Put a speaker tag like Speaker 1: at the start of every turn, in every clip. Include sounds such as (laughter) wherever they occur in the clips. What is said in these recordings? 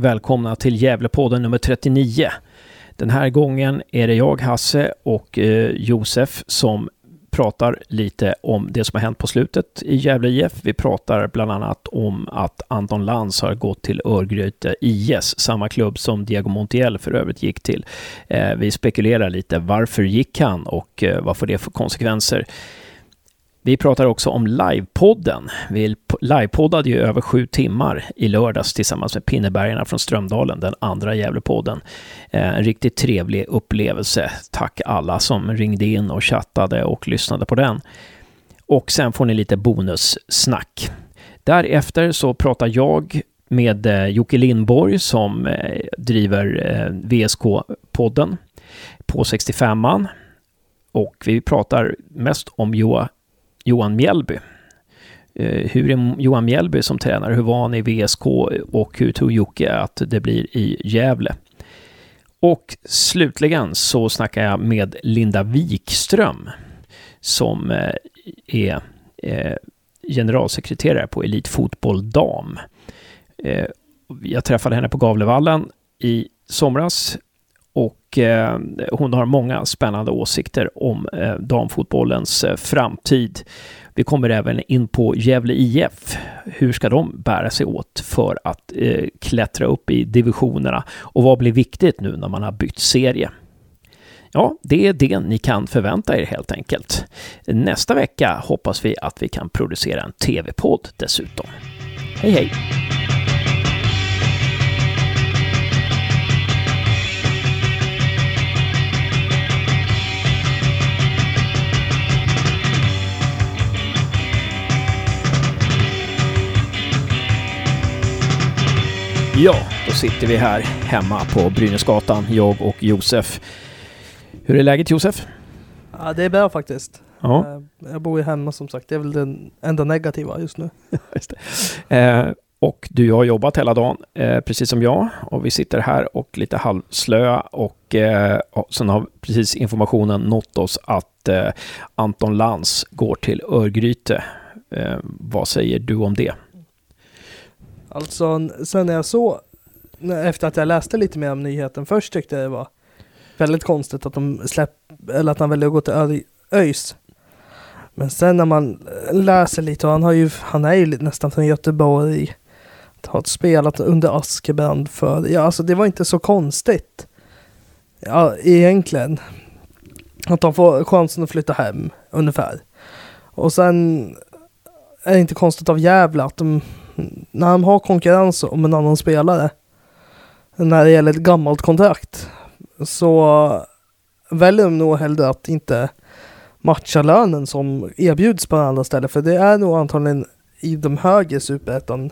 Speaker 1: Välkomna till Gävlepodden nummer 39. Den här gången är det jag, Hasse och eh, Josef som pratar lite om det som har hänt på slutet i Gävle IF. Vi pratar bland annat om att Anton Lantz har gått till Örgryte IS, samma klubb som Diego Montiel för övrigt gick till. Eh, vi spekulerar lite, varför gick han och eh, vad får det för konsekvenser? Vi pratar också om livepodden. Vi livepoddade ju över sju timmar i lördags tillsammans med Pinnebergarna från Strömdalen, den andra Gävlepodden. Eh, en riktigt trevlig upplevelse. Tack alla som ringde in och chattade och lyssnade på den. Och sen får ni lite bonussnack. Därefter så pratar jag med eh, Jocke Lindborg som eh, driver VSK-podden på 65an. Och vi pratar mest om Johan Mjällby. Eh, hur är Johan Mjällby som tränare? Hur var han i VSK och hur tror Jocke att det blir i Gävle? Och slutligen så snackar jag med Linda Wikström som eh, är eh, generalsekreterare på Elitfotboll Dam. Jag träffade henne på Gavlevallen i somras och eh, hon har många spännande åsikter om eh, damfotbollens eh, framtid. Vi kommer även in på Gävle IF. Hur ska de bära sig åt för att eh, klättra upp i divisionerna? Och vad blir viktigt nu när man har bytt serie? Ja, det är det ni kan förvänta er helt enkelt. Nästa vecka hoppas vi att vi kan producera en tv-podd dessutom. Hej hej! Ja, då sitter vi här hemma på Brynäsgatan, jag och Josef. Hur är läget Josef?
Speaker 2: Ja, det är bra faktiskt.
Speaker 1: Ja.
Speaker 2: Eh, jag bor ju hemma som sagt, det är väl det enda negativa just nu. (laughs)
Speaker 1: just eh, och du har jobbat hela dagen, eh, precis som jag. Och vi sitter här och lite halvslöa och eh, sen har precis informationen nått oss att eh, Anton Lantz går till Örgryte. Vad säger du om det?
Speaker 2: Alltså sen när jag såg, efter att jag läste lite mer om nyheten, först tyckte jag det var väldigt konstigt att de släpp, eller att han väljer att gå till ÖIS. Men sen när man läser lite, och han, har ju, han är ju nästan från Göteborg, har spelat under Askebrand för, ja alltså det var inte så konstigt. Ja, egentligen. Att de får chansen att flytta hem, ungefär. Och sen är det inte konstigt av Gävle att de när de har konkurrens om en annan spelare, när det gäller ett gammalt kontrakt, så väljer de nog hellre att inte matcha lönen som erbjuds på andra ställen. För det är nog antagligen i de högre superettan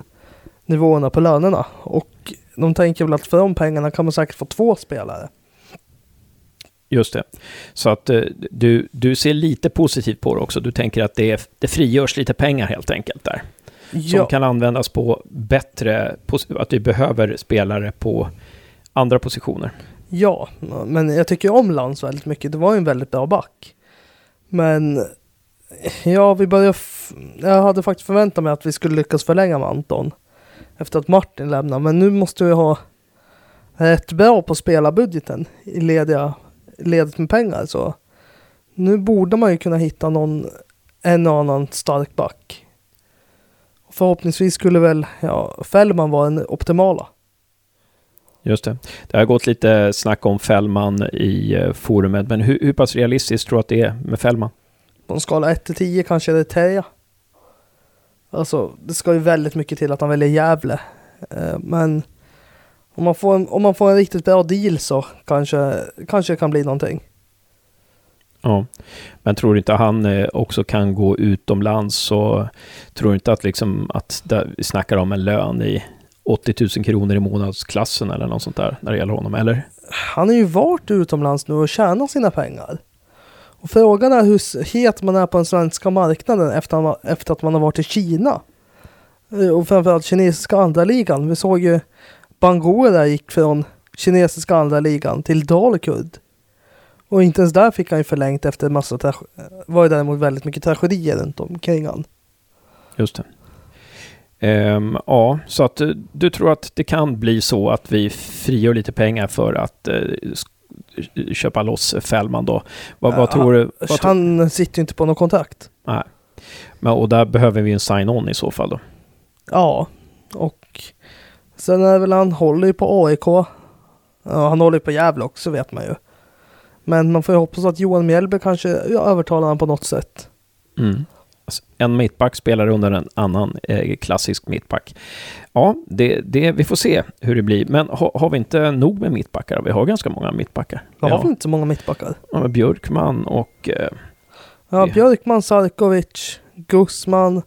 Speaker 2: nivåerna på lönerna. Och de tänker väl att för de pengarna kan man säkert få två spelare.
Speaker 1: Just det. Så att eh, du, du ser lite positivt på det också. Du tänker att det, det frigörs lite pengar helt enkelt där som ja. kan användas på bättre, att vi behöver spelare på andra positioner.
Speaker 2: Ja, men jag tycker om Lans väldigt mycket. Det var ju en väldigt bra back. Men ja, vi börjar... Jag hade faktiskt förväntat mig att vi skulle lyckas förlänga med Anton efter att Martin lämnar. Men nu måste vi ha rätt bra på spelarbudgeten i lediga, ledigt med pengar. Så nu borde man ju kunna hitta någon, en och annan stark back förhoppningsvis skulle väl ja, Fällman vara den optimala.
Speaker 1: Just det. Det har gått lite snack om Fällman i eh, forumet, men hur, hur pass realistiskt tror du att det är med Fällman?
Speaker 2: På en skala 1 till 10 kanske det är 10. Alltså, det ska ju väldigt mycket till att han väljer Gävle. Eh, men om man, får en, om man får en riktigt bra deal så kanske, kanske det kan bli någonting.
Speaker 1: Ja, men tror du inte han eh, också kan gå utomlands så tror du inte att liksom att vi snackar om en lön i 80 000 kronor i månadsklassen eller något sånt där när det gäller honom, eller?
Speaker 2: Han har ju varit utomlands nu och tjänat sina pengar. Och frågan är hur het man är på den svenska marknaden efter, efter att man har varit i Kina. Eh, och framförallt kinesiska andra ligan. Vi såg ju Bangura gick från kinesiska andra ligan till Dalkurd. Och inte ens där fick han ju förlängt efter massa var ju däremot väldigt mycket tragedier runt omkring han.
Speaker 1: Just det. Ehm, ja, så att eh, du tror att det kan bli så att vi frigör lite pengar för att eh, sk- köpa loss Fällman då. Vad, vad
Speaker 2: Ja,
Speaker 1: tror du? Vad
Speaker 2: Han sitter ju inte på någon kontakt.
Speaker 1: nej. Men, och där behöver vi en sign-on i så fall då.
Speaker 2: Ja, och sen är väl han håller ju på AIK. Ja, han håller ju på Gävle också vet man ju. Men man får ju hoppas att Johan Mjällby kanske ja, övertalar honom på något sätt.
Speaker 1: Mm. Alltså, En mittback spelar under en annan eh, klassisk mittback. Ja, det, det, vi får se hur det blir. Men ha, har vi inte nog med mittbackar? Vi har ganska många mittbackar.
Speaker 2: Jag har
Speaker 1: Ja.
Speaker 2: väl inte så många mittbackar.
Speaker 1: Ja, Björkman och... Eh,
Speaker 2: Ja, Björkman, Sarkovic, Gussman.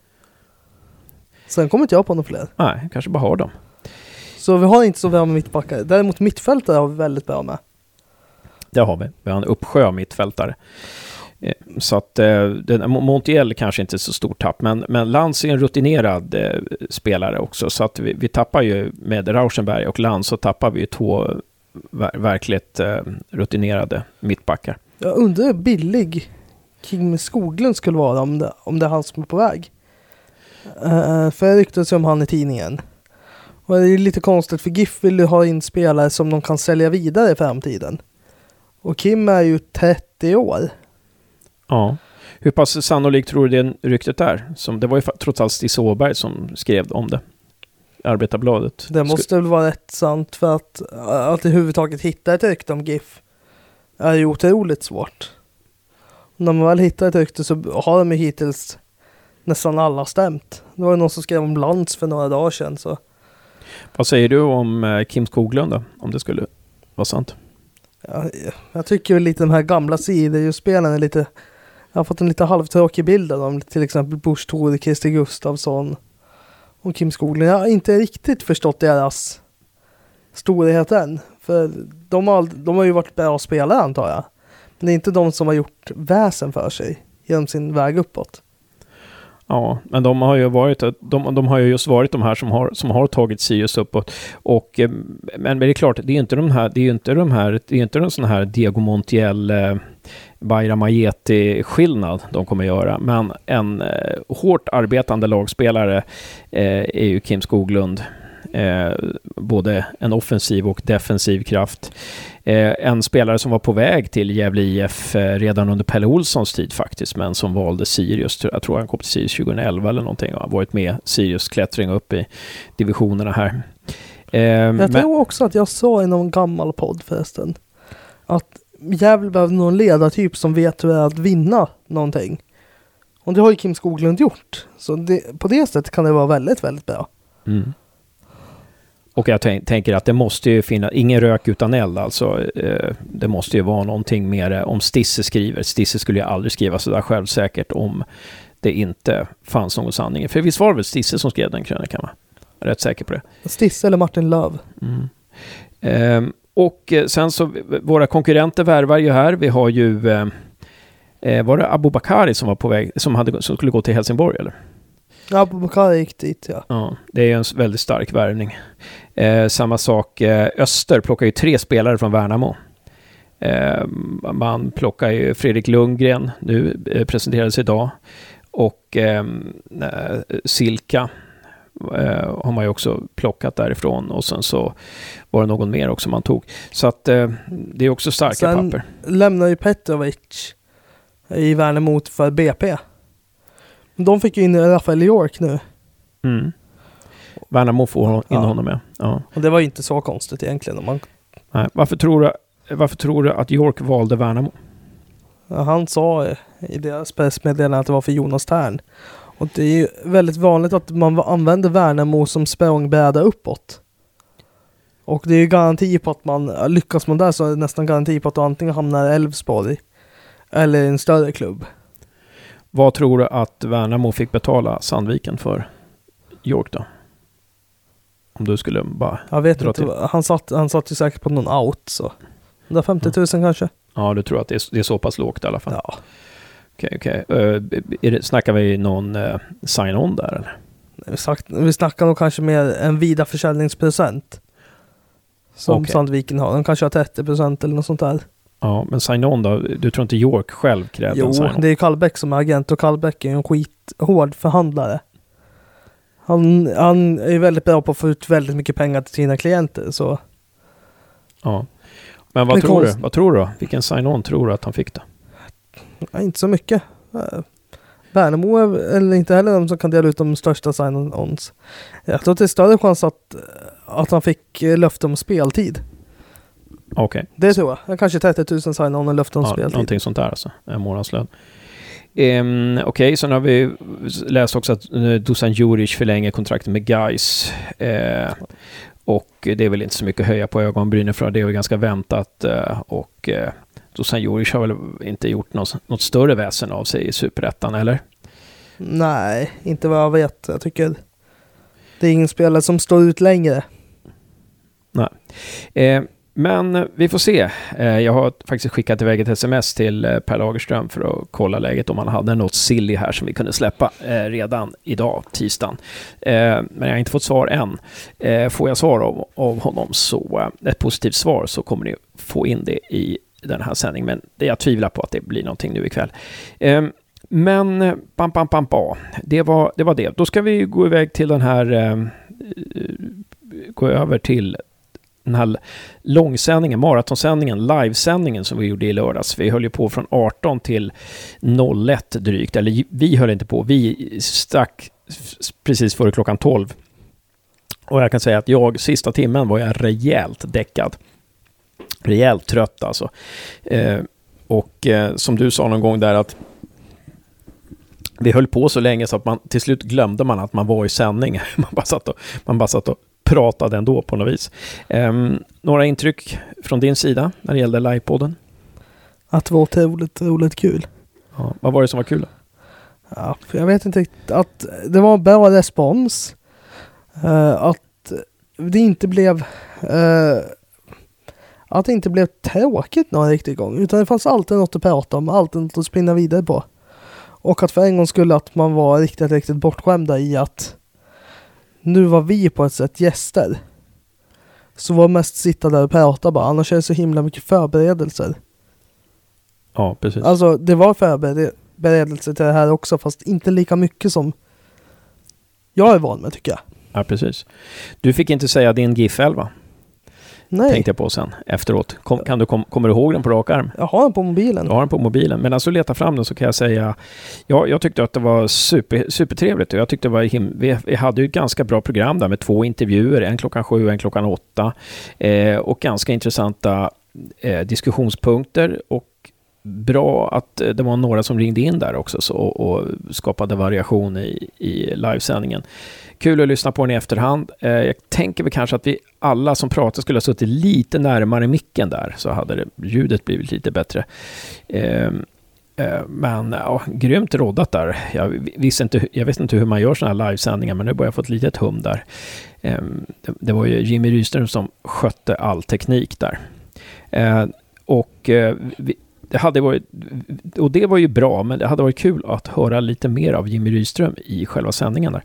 Speaker 2: Sen kommer inte jag på några fler.
Speaker 1: nej, kanske bara har dem.
Speaker 2: Så vi har inte så bra med mittbackar. Däremot mittfältare har vi väldigt bra med.
Speaker 1: Det har vi. Vi har en uppsjö mittfältare. Eh, så att eh, Montiel kanske inte är så stort tapp, men, men Lantz är en rutinerad eh, spelare också. Så att vi, vi tappar ju med Rauschenberg och Lantz så tappar vi ju två ver, verkligt eh, rutinerade mittbackar.
Speaker 2: Jag undrar hur billig Kim Skoglund skulle vara om det, om det är han som är på väg. Uh, för det ryktas ju om han i tidningen. Och det är ju lite konstigt för GIF vill ju ha in spelare som de kan sälja vidare i framtiden. Och Kim är ju 30 år.
Speaker 1: Ja. Hur pass sannolikt tror du det ryktet är? Som, det var ju trots allt Stig Åberg som skrev om det. Arbetarbladet.
Speaker 2: Det måste väl vara rätt sant för att, att överhuvudtaget hitta ett rykte om GIF är ju otroligt svårt. När man väl hittar ett rykte så har de ju hittills nästan alla stämt. Det var ju någon som skrev om Lantz för några dagar sedan så
Speaker 1: Vad säger du om eh, Kim Skoglund då? Om det skulle vara sant?
Speaker 2: Jag, jag tycker väl lite de här gamla sidor-spelen är lite jag har fått en lite halvtråkig bild av dem. Till exempel Busch Thor, Christer Gustafsson och Kim Skoglund. Jag har inte riktigt förstått deras storhet än. För de har, de har ju varit bra spelare antar jag. Men det är inte de som har gjort väsen för sig genom sin väg uppåt.
Speaker 1: Ja, men de har ju varit, de, de har ju just varit de här som har, som har tagit Sirius uppåt. Och, eh, men, men det är klart, det är inte de här, det är ju inte de här, det är inte en sån här Diego Montiel, eh, Bayram skillnad de kommer göra. Men en eh, hårt arbetande lagspelare eh, är ju Kim Skoglund. Eh, både en offensiv och defensiv kraft. Eh, en spelare som var på väg till Gävle IF eh, redan under Pelle Olssons tid faktiskt, men som valde Sirius. Jag tror han kom till Sirius 2011 eller någonting och har varit med Sirius klättring upp i divisionerna här. Eh,
Speaker 2: Jag
Speaker 1: men,
Speaker 2: tror också att jag sa i någon gammal podd förresten att Gävle behöver någon ledartyp som vet hur det är att vinna någonting. Och det har ju Kim Skoglund gjort. Så det, på det sättet kan det vara väldigt, väldigt bra.
Speaker 1: mm. Och jag tänk, tänker att det måste ju finnas, ingen rök utan eld alltså. Eh, det måste ju vara någonting mer eh, om Stisse skriver. Stisse skulle ju aldrig skriva sådär självsäkert om det inte fanns någon sanning. För visst var det väl Stisse som skrev den krönikan va? Jag är rätt säker på det.
Speaker 2: Stisse eller Martin Löv.
Speaker 1: Mm. Ehm, och eh, sen så, våra konkurrenter värvar ju här. Vi har ju, eh, eh, var det Abubakari som var på väg, som, hade, som skulle gå till Helsingborg eller?
Speaker 2: Abubakar gick dit ja.
Speaker 1: Ja, det är en s- väldigt stark värvning. Eh, samma sak, eh, Öster plockar ju tre spelare från Värnamo. Eh, man plockar ju Fredrik Lundgren, nu eh, presenterades idag. Och eh, eh, Silka eh, har man ju också plockat därifrån. Och sen så var det någon mer också man tog. Så att det är också starka
Speaker 2: Sen-
Speaker 1: papper.
Speaker 2: Lämnar ju Petrovic i Värnamo för BP. De fick ju in Rafael York nu.
Speaker 1: Mm. Värnamo får in
Speaker 2: Ja.
Speaker 1: honom med. Ja.
Speaker 2: Och det var ju inte så konstigt egentligen. Om man,
Speaker 1: Nej. Varför, tror du, varför tror du att York valde Värnamo?
Speaker 2: ja, han sa i deras pressmeddelande att det var för Jonas Tern. Och det är ju väldigt vanligt att man använder Värnamo som språngbräda uppåt. Och det är ju garanti på att man, lyckas man där så är det nästan garanti på att du antingen hamnar i Elfsborg eller i en större klubb.
Speaker 1: Vad tror du att Värnamo fick betala Sandviken för York då? Om du skulle bara...
Speaker 2: Jag vet
Speaker 1: Dra
Speaker 2: inte,
Speaker 1: till.
Speaker 2: han satt, han satt ju säkert på någon out så. 150 000 kanske?
Speaker 1: Ja, du tror att det är, det är så pass lågt i alla fall?
Speaker 2: Ja.
Speaker 1: Okej, okej. Eh, är det, snackar vi någon uh, sign-on där eller?
Speaker 2: Vi, sagt, vi snackar nog kanske mer en vida försäljningsprocent. Som
Speaker 1: Okej.
Speaker 2: Sandviken har. De kanske har 30 procent eller något sånt där.
Speaker 1: Ja, men sign-on då? Du tror inte York själv krävde
Speaker 2: Jo,
Speaker 1: en sign-on?
Speaker 2: det är Kallbäck som är agent och Kallbäck är en skithård förhandlare. Han, han är väldigt bra på att få ut väldigt mycket pengar till sina klienter. Så
Speaker 1: Ja. Men vad
Speaker 2: Men
Speaker 1: tror
Speaker 2: konst-
Speaker 1: du? Vad tror du då? Vilken sign-on tror du att han fick då?
Speaker 2: ja, inte så mycket. Eh, Värnamo är eller inte heller de som kan dela ut de största sign-ons. Jag tror att det är större chans att, att han fick eh, löfte om speltid.
Speaker 1: Okej.
Speaker 2: Det tror jag. Kanske 30 000 sign-on och löfte om
Speaker 1: Ja,
Speaker 2: speltid.
Speaker 1: någonting sånt där alltså. En månadslön. Um, Okej, sen har vi läst också att uh, Dusan Juric förlänger kontraktet med Gais. Eh, och det är väl inte så mycket att höja på ögonbrynen för. Det är väl ganska väntat. eh, och uh, Dusan Juric har väl inte gjort något, något större väsen av sig i Superettan, eller?
Speaker 2: Nej, inte vad jag vet. Jag tycker det är ingen spelare som står ut längre.
Speaker 1: Eh, men eh, vi får se. Eh, jag har faktiskt skickat iväg ett sms till eh, Per Lagerström för att kolla läget om han hade något silly här som vi kunde släppa redan idag, tisdagen. Men jag har inte fått svar än. Får jag svar av, av honom, så ett positivt svar, så kommer ni få in det i den här sändningen. Men jag tvivlar på att det blir någonting nu ikväll. Ehm, men pam, pam, pam, pam. Det, var, det var det. Då ska vi gå iväg till den här... Gå över till den här långsändningen, maratonsändningen, livesändningen som vi gjorde i lördags. Vi höll ju på från 18 till 01 drygt, eller vi höll inte på, vi stack precis före klockan 12. Och jag kan säga att jag, sista timmen var jag rejält däckad. Rejält trött alltså. Eh, och eh, som du sa någon gång där att vi höll på så länge så att man till slut glömde man att man var i sändning. (laughs) Man bara satt och, man bara satt och pratade ändå på något vis. Ehm, några intryck från din sida när det gällde livepodden?
Speaker 2: Att det var otroligt, roligt kul.
Speaker 1: Ja, vad var det som var kul? Då?
Speaker 2: Ja, jag vet inte. Att det var bra respons. Eh, att det inte blev eh, att det inte blev tråkigt någon riktig gång. Utan det fanns alltid något att prata om, alltid något att spinna vidare på. Och att för en gång skulle att man var riktigt, riktigt bortskämda i att nu var vi på ett sätt gäster. Så var mest sitta där och prata bara, annars är det så himla mycket förberedelser.
Speaker 1: Ja, precis.
Speaker 2: Alltså det var förberedelse till det här också fast inte lika mycket som jag är van med tycker jag.
Speaker 1: Ja, precis. Du fick inte säga din GIF-11,
Speaker 2: Nej,
Speaker 1: tänkte jag på sen efteråt. Kom, kan du, kom, kommer du ihåg den på rak arm?
Speaker 2: jag har den på mobilen.
Speaker 1: Du har den på mobilen. Men alltså leta fram den så kan jag säga, ja, jag tyckte att det var super, supertrevligt jag tyckte det var him- vi, vi hade ju ett ganska bra program där med två intervjuer, en klockan sju och en klockan åtta. Eh, och ganska intressanta eh, diskussionspunkter och bra att eh, det var några som ringde in där också så, och skapade variation i, i livesändningen. Kul att lyssna på den i efterhand. Eh, jag tänker väl kanske att vi alla som pratar skulle ha suttit lite närmare micken där så hade det, ljudet blivit lite bättre. Eh, eh, men ja, grymt roddat där. Jag visste inte, jag vet inte hur man gör sådana här livesändningar men nu börjar jag få ett litet hum där. Eh, det, det var ju Jimmy Rydström som skötte all teknik där. Eh, och eh, vi, det hade varit, och det var ju bra, men det hade varit kul att höra lite mer av Jimmy Rydström i själva sändningen där.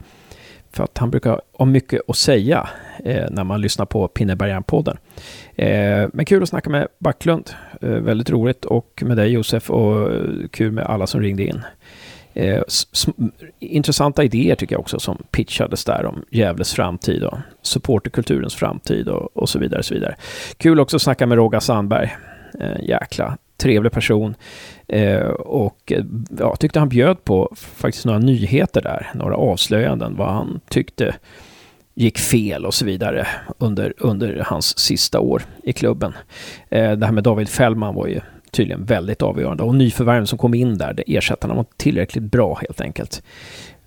Speaker 1: För att han brukar ha mycket att säga eh, när man lyssnar på Pinnebergaren-podden. Eh, men kul att snacka med Backlund. Eh, väldigt roligt och med dig Josef och eh, kul med alla som ringde in. Eh, sm- intressanta idéer tycker jag också som pitchades där om Gävles framtid och supporterkulturens framtid och, och så vidare. Så vidare. Kul också att snacka med Roga Sandberg. Eh, jäkla trevlig person. Eh, och eh, ja, tyckte han bjöd på faktiskt några nyheter där, några avslöjanden, vad han tyckte gick fel och så vidare under, under hans sista år i klubben. Eh, det här med David Fällman var ju tydligen väldigt avgörande och nyförvärven som kom in där, det ersättarna var tillräckligt bra helt enkelt.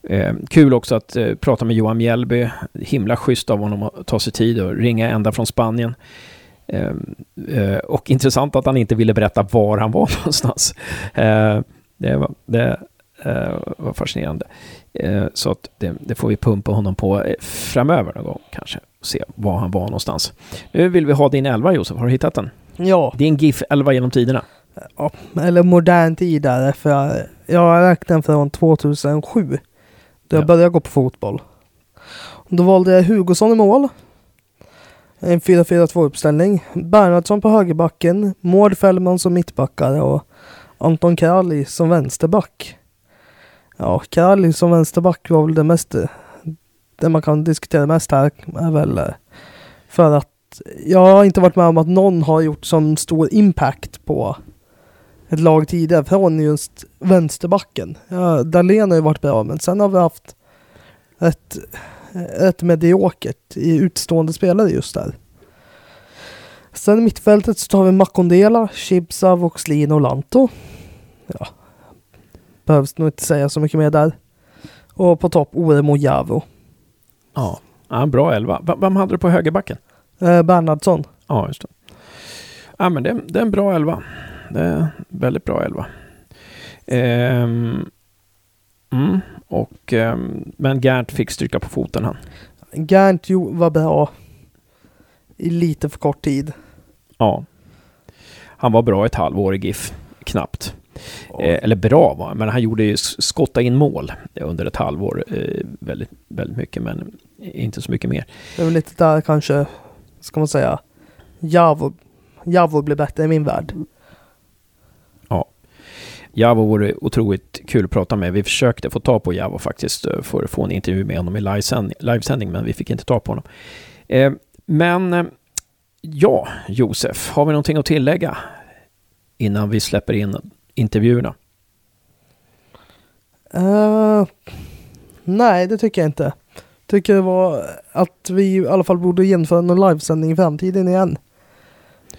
Speaker 1: Eh, kul också att eh, prata med Johan Mjällby. Himla schysst av honom att ta sig tid och ringa ända från Spanien. Eh, eh, och intressant att han inte ville berätta var han var (laughs) någonstans. Eh, det var, det, eh, var fascinerande. Så att det, det får vi pumpa honom på framöver någon gång kanske. Se var han var någonstans. Nu vill vi ha din 11 Josef, har du hittat den?
Speaker 2: Ja,
Speaker 1: Din GIF 11 genom tiderna.
Speaker 2: ja, eller modern tid där för jag, jag har räknat den från 2007. Då jag
Speaker 1: Ja.
Speaker 2: började gå på fotboll. Då valde jag Hugosson i mål. En 4-4-2 uppställning. Bernhardsson på högerbacken. Mård Fällman som mittbackare och Anton Kralj som vänsterback. Ja, Kralj som vänsterback var väl det mest det man kan diskutera mest här är väl eh, för att jag har inte varit med om att någon har gjort sån stor impact på ett lag tidigare från just vänsterbacken. Ja, Dahlén har ju varit bra men sen har vi haft ett, ett mediokert i utstående spelare just där. Sen i mittfältet så tar vi Makondela, Chibsa, Voxlin och Lanto. Ja, behövs nog inte säga så mycket mer där. Och på topp Oremo Javo.
Speaker 1: Ja, ja bra elva. V vem hade du på högerbacken?
Speaker 2: Eh, Bernhardsson.
Speaker 1: Ja, just det. Ja, men det, det är en bra elva. Det är en väldigt bra elva. Ehm, mm, och, ehm, men Gert fick stryka på foten han.
Speaker 2: Gert var bra i lite för kort tid.
Speaker 1: Ja. Han var bra ett halvår i GIF, knappt. Eh, eller bra var men han gjorde ju skotta in mål under ett halvår. Eh, väldigt, väldigt mycket, men inte så mycket mer.
Speaker 2: Det är väl lite där kanske, ska man säga, Javo, Javo blir bättre i min värld.
Speaker 1: Javo vore otroligt kul att prata med. Vi försökte få ta på Javo faktiskt eh, för att få en intervju med honom i livesändning, men vi fick inte ta på honom. Eh, men eh, ja, Josef, har vi någonting att tillägga innan vi släpper in intervjuerna?
Speaker 2: Uh, nej, det tycker jag inte. Tycker det var att vi i alla fall borde genomföra någon livesändning i framtiden igen.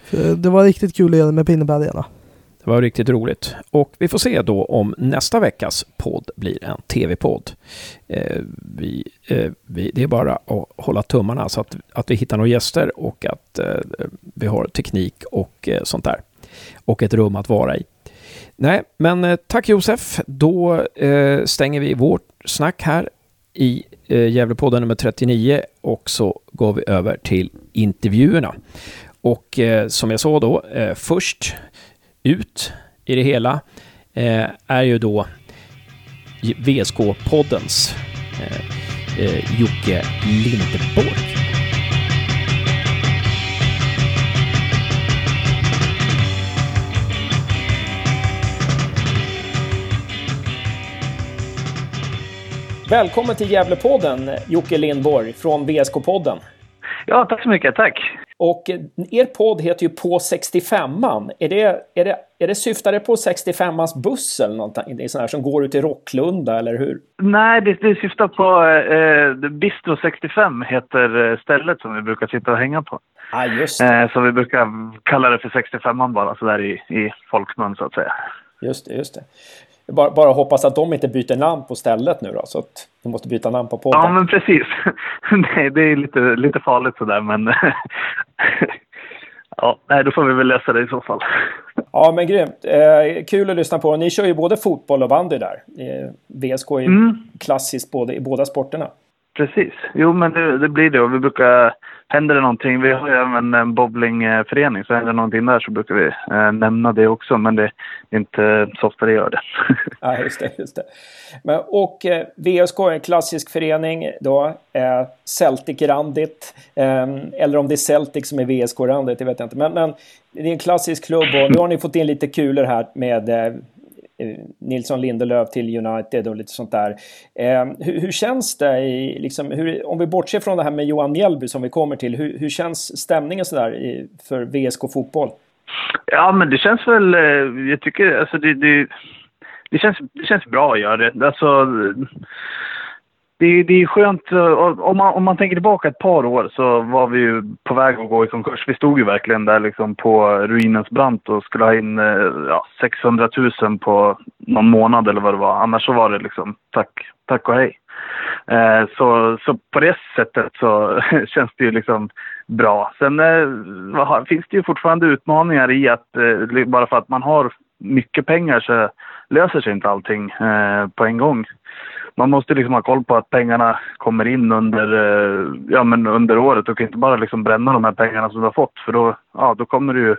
Speaker 2: För det var riktigt kul att göra med Pinnebergarna.
Speaker 1: Det var riktigt roligt. Och vi får se då om nästa veckas podd blir en tv-podd. Eh, vi, eh, vi, det är bara att hålla tummarna så att, att vi hittar några gäster och att eh, vi har teknik och eh, sånt där. Och ett rum att vara i. Nej, men eh, tack Josef. Då eh, stänger vi vårt snack här i eh, Gävlepodden nummer 39 och så går vi över till intervjuerna. Och eh, som jag sa då, eh, först ut i det hela eh, är ju då VSK-poddens eh, eh, Jocke Lindborg. Välkommen till Gävlepodden, Jocke Lindborg från VSK-podden.
Speaker 3: Ja, tack så mycket. Tack.
Speaker 1: Och er podd heter ju På 65an. Är det, är det, är det syftar det på 65ans buss eller någonting sån här, som går ut i Rocklunda, eller hur?
Speaker 3: Nej, det, det syftar på eh, Bistro 65 heter eh, stället som vi brukar sitta och hänga på.
Speaker 1: Ah, just.
Speaker 3: Eh, så vi brukar kalla det för 65an bara, sådär i, i folkmun så att säga.
Speaker 1: Just det, just det. Bara, bara hoppas att de inte byter namn på stället nu då, så att de måste byta namn på podden.
Speaker 3: Ja, men precis. (laughs) Nej, det är lite, lite farligt sådär, men (laughs) ja, nej, då får vi väl lösa det i så fall. (laughs)
Speaker 1: Ja, men grymt. Eh, kul att lyssna på. Ni kör ju både fotboll och bandy där. Eh, VSK är mm. klassiskt både, i båda sporterna.
Speaker 3: Precis. Jo, men det, det blir det. Och vi brukar händer det någonting, vi har ju även en bowlingförening, så händer det någonting där så brukar vi eh, nämna det också, men det är inte så ofta det gör det. (laughs)
Speaker 1: ja, just det. Just det. Men, och eh, VSK är en klassisk förening då, eh, Celtic-randigt, eh, eller om det är Celtic som är VSK-randigt, det vet jag inte. Men, men det är en klassisk klubb och nu har ni fått in lite kulor här med eh, Nilsson Lindelöf till United och lite sånt där. Eh, hur, hur, känns det, i, liksom, hur, om vi bortser från det här med Johan Mjällby som vi kommer till, hur, hur känns stämningen sådär i, för VSK Fotboll?
Speaker 3: Ja, men det känns väl, eh, jag tycker, alltså det, det, det, känns, det känns bra att göra det. Alltså, det, det är skönt, eh, om man, om man tänker tillbaka ett par år så var vi ju på väg att gå i konkurs. Vi stod ju verkligen där liksom på ruinens brant och skulle ha in eh, ja, 600 000 på någon månad eller vad det var. Annars så var det liksom tack, tack och hej. Eh, så, så på det sättet så (laughs) känns det ju liksom bra. Sen eh, finns det ju fortfarande utmaningar i att eh, bara för att man har mycket pengar så löser sig inte allting eh, på en gång man måste liksom ha koll på att pengarna kommer in under, eh, ja, men under året. och inte bara liksom bränna de här pengarna som du har fått för då, ja, då kommer du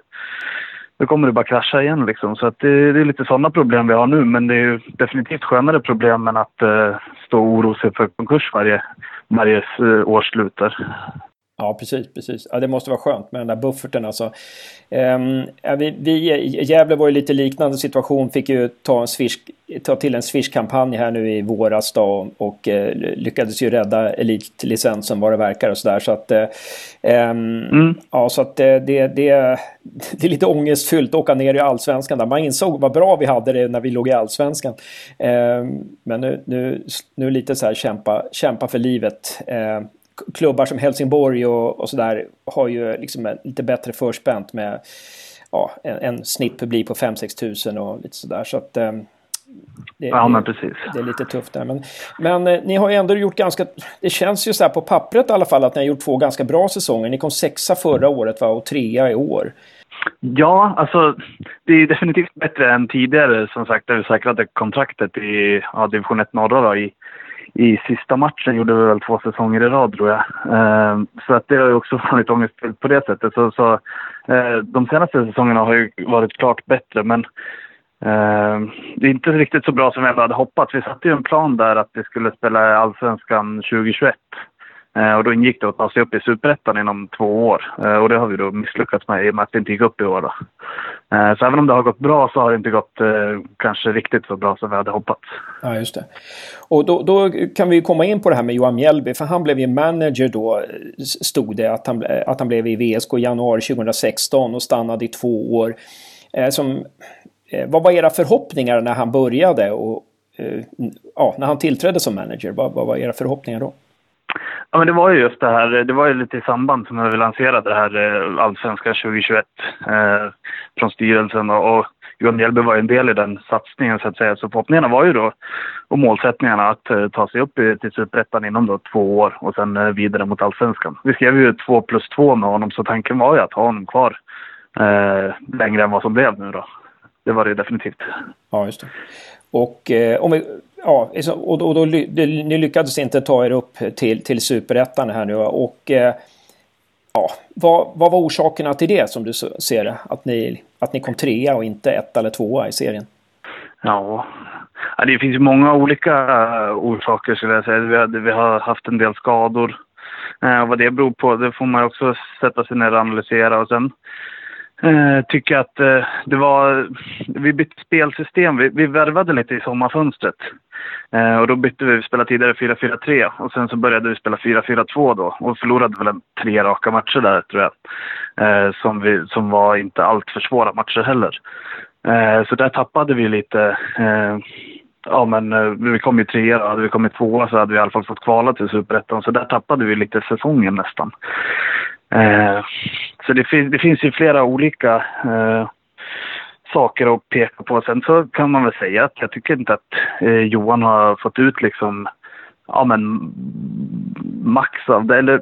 Speaker 3: då kommer det bara krascha igen liksom. Så att det, det är lite sådana problem vi har nu. Men det är ju definitivt skönare problem än att eh, stå och oroa sig för konkurs varje, varje eh, uh, årsslut.
Speaker 1: Ja, precis. precis. Ja, det måste vara skönt med den där bufferten alltså. Um, vi, vi, Gävle var ju lite liknande situation. Fick ju ta, en swish, ta till en Swish-kampanj här nu i våras då, och, uh, lyckades ju rädda elitlicensen vad det verkar och sådär. Så att, uh, um, mm. ja, så att uh, det, det, det är lite ångestfyllt att åka ner i allsvenskan. Där. Man insåg vad bra vi hade det när vi låg i allsvenskan. Um, men nu, nu, nu lite så här kämpa, kämpa för livet klubbar som Helsingborg och, och sådär har ju liksom lite bättre förspänt med ja, en, en snittpublik på 5-6 tusen och lite sådär. Så att, um,
Speaker 3: det, ja, men precis.
Speaker 1: Det är lite tufft där. Men, men eh, ni har ju ändå gjort ganska... Det känns ju så här på pappret i alla fall att ni har gjort två ganska bra säsonger. Ni kom sexa förra året va? och trea i år.
Speaker 3: Ja, alltså det är definitivt bättre än tidigare. Som sagt, där vi säkrade kontraktet i ja, division 1 norra då, i i sista matchen gjorde vi väl två säsonger i rad tror jag. Eh, så att det har ju också (laughs) varit ångestfyllt på det sättet. Så, så eh, de senaste säsongerna har ju varit klart bättre men eh, det är inte riktigt så bra som vi hade hoppats. Vi satte ju en plan där att vi skulle spela Allsvenskan 2021. Eh, och då ingick det att ta sig upp i Superettan inom två år. Eh, och det har vi då misslyckats med i och med att vi inte gick upp i år. Då. Eh, så även om det har gått bra så har det inte gått kanske riktigt så bra som vi hade hoppats.
Speaker 1: Ja, just det. Och då, då kan vi komma in på det här med Johan Mjällby. För han blev ju manager då, stod det, att han, att han blev i VSK i januari 2016 och stannade i två år. Som, vad var era förhoppningar när han började och ja, när han tillträdde som manager? Vad, vad var era förhoppningar då?
Speaker 3: Ja, men det var ju just det här, det var ju lite i samband som när vi lanserade det här eh, Allsvenskan 2021 eh, från styrelsen och, och Johan Mjällby var ju en del i den satsningen så att säga. Så förhoppningarna var ju då, och målsättningarna att eh, ta sig upp till Superettan inom då två år och sen eh, vidare mot Allsvenskan. Vi skrev ju två plus två med honom så tanken var ju att ha honom kvar eh, längre än vad som blev nu då. Det var det definitivt.
Speaker 1: Ja, just det. Och eh, om vi ja, och då, och då, ni lyckades inte ta er upp till, till superettan här nu och eh, ja, vad, vad var orsakerna till det som du ser det? Att ni, att ni kom trea och inte ett eller tvåa i serien?
Speaker 3: Ja, ja det finns ju många olika eh, orsaker skulle jag säga. Vi, hade, vi har haft en del skador. Eh, vad det beror på, det får man också sätta sig ner och analysera. Och sen Eh, tycker att eh, det var... Vi bytte spelsystem. Vi, vi värvade lite i sommarfönstret. Eh, och då bytte vi. Vi spelade tidigare 4-4-3 och sen så började vi spela 4-4-2 då och förlorade väl en tre raka matcher där tror jag. Eh, som, vi, som var inte allt för svåra matcher heller. Eh, så där tappade vi lite. Eh, ja men eh, vi kom ju trea Hade vi kommit tvåa så hade vi i alla fall fått kvala till Superettan. Så där tappade vi lite säsongen nästan. Eh, så det, fin det, finns ju flera olika eh, saker att peka på. Sen så kan man väl säga att jag tycker inte att eh, Johan har fått ut liksom ja men max av det. Eller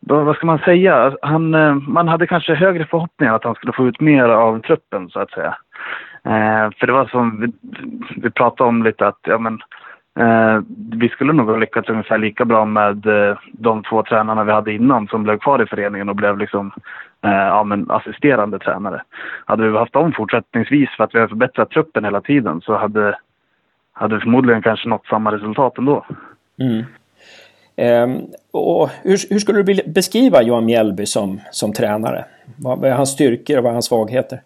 Speaker 3: vad ska man säga? Han, eh, man hade kanske högre förhoppningar att han skulle få ut mer av truppen så att säga. Eh, för det var som vi, vi pratade om lite att ja men Eh, vi skulle nog ha lyckats ungefär lika bra med eh, de två tränarna vi hade innan som blev kvar i föreningen och blev liksom, eh, ja, men assisterande tränare. Hade vi haft dem fortsättningsvis för att vi har förbättrat truppen hela tiden så hade, hade vi förmodligen kanske nått samma resultat ändå. Mm.
Speaker 1: Um, och hur, hur, skulle du beskriva Johan Mjällby som, som tränare? Vad är hans styrkor och vad är hans svagheter?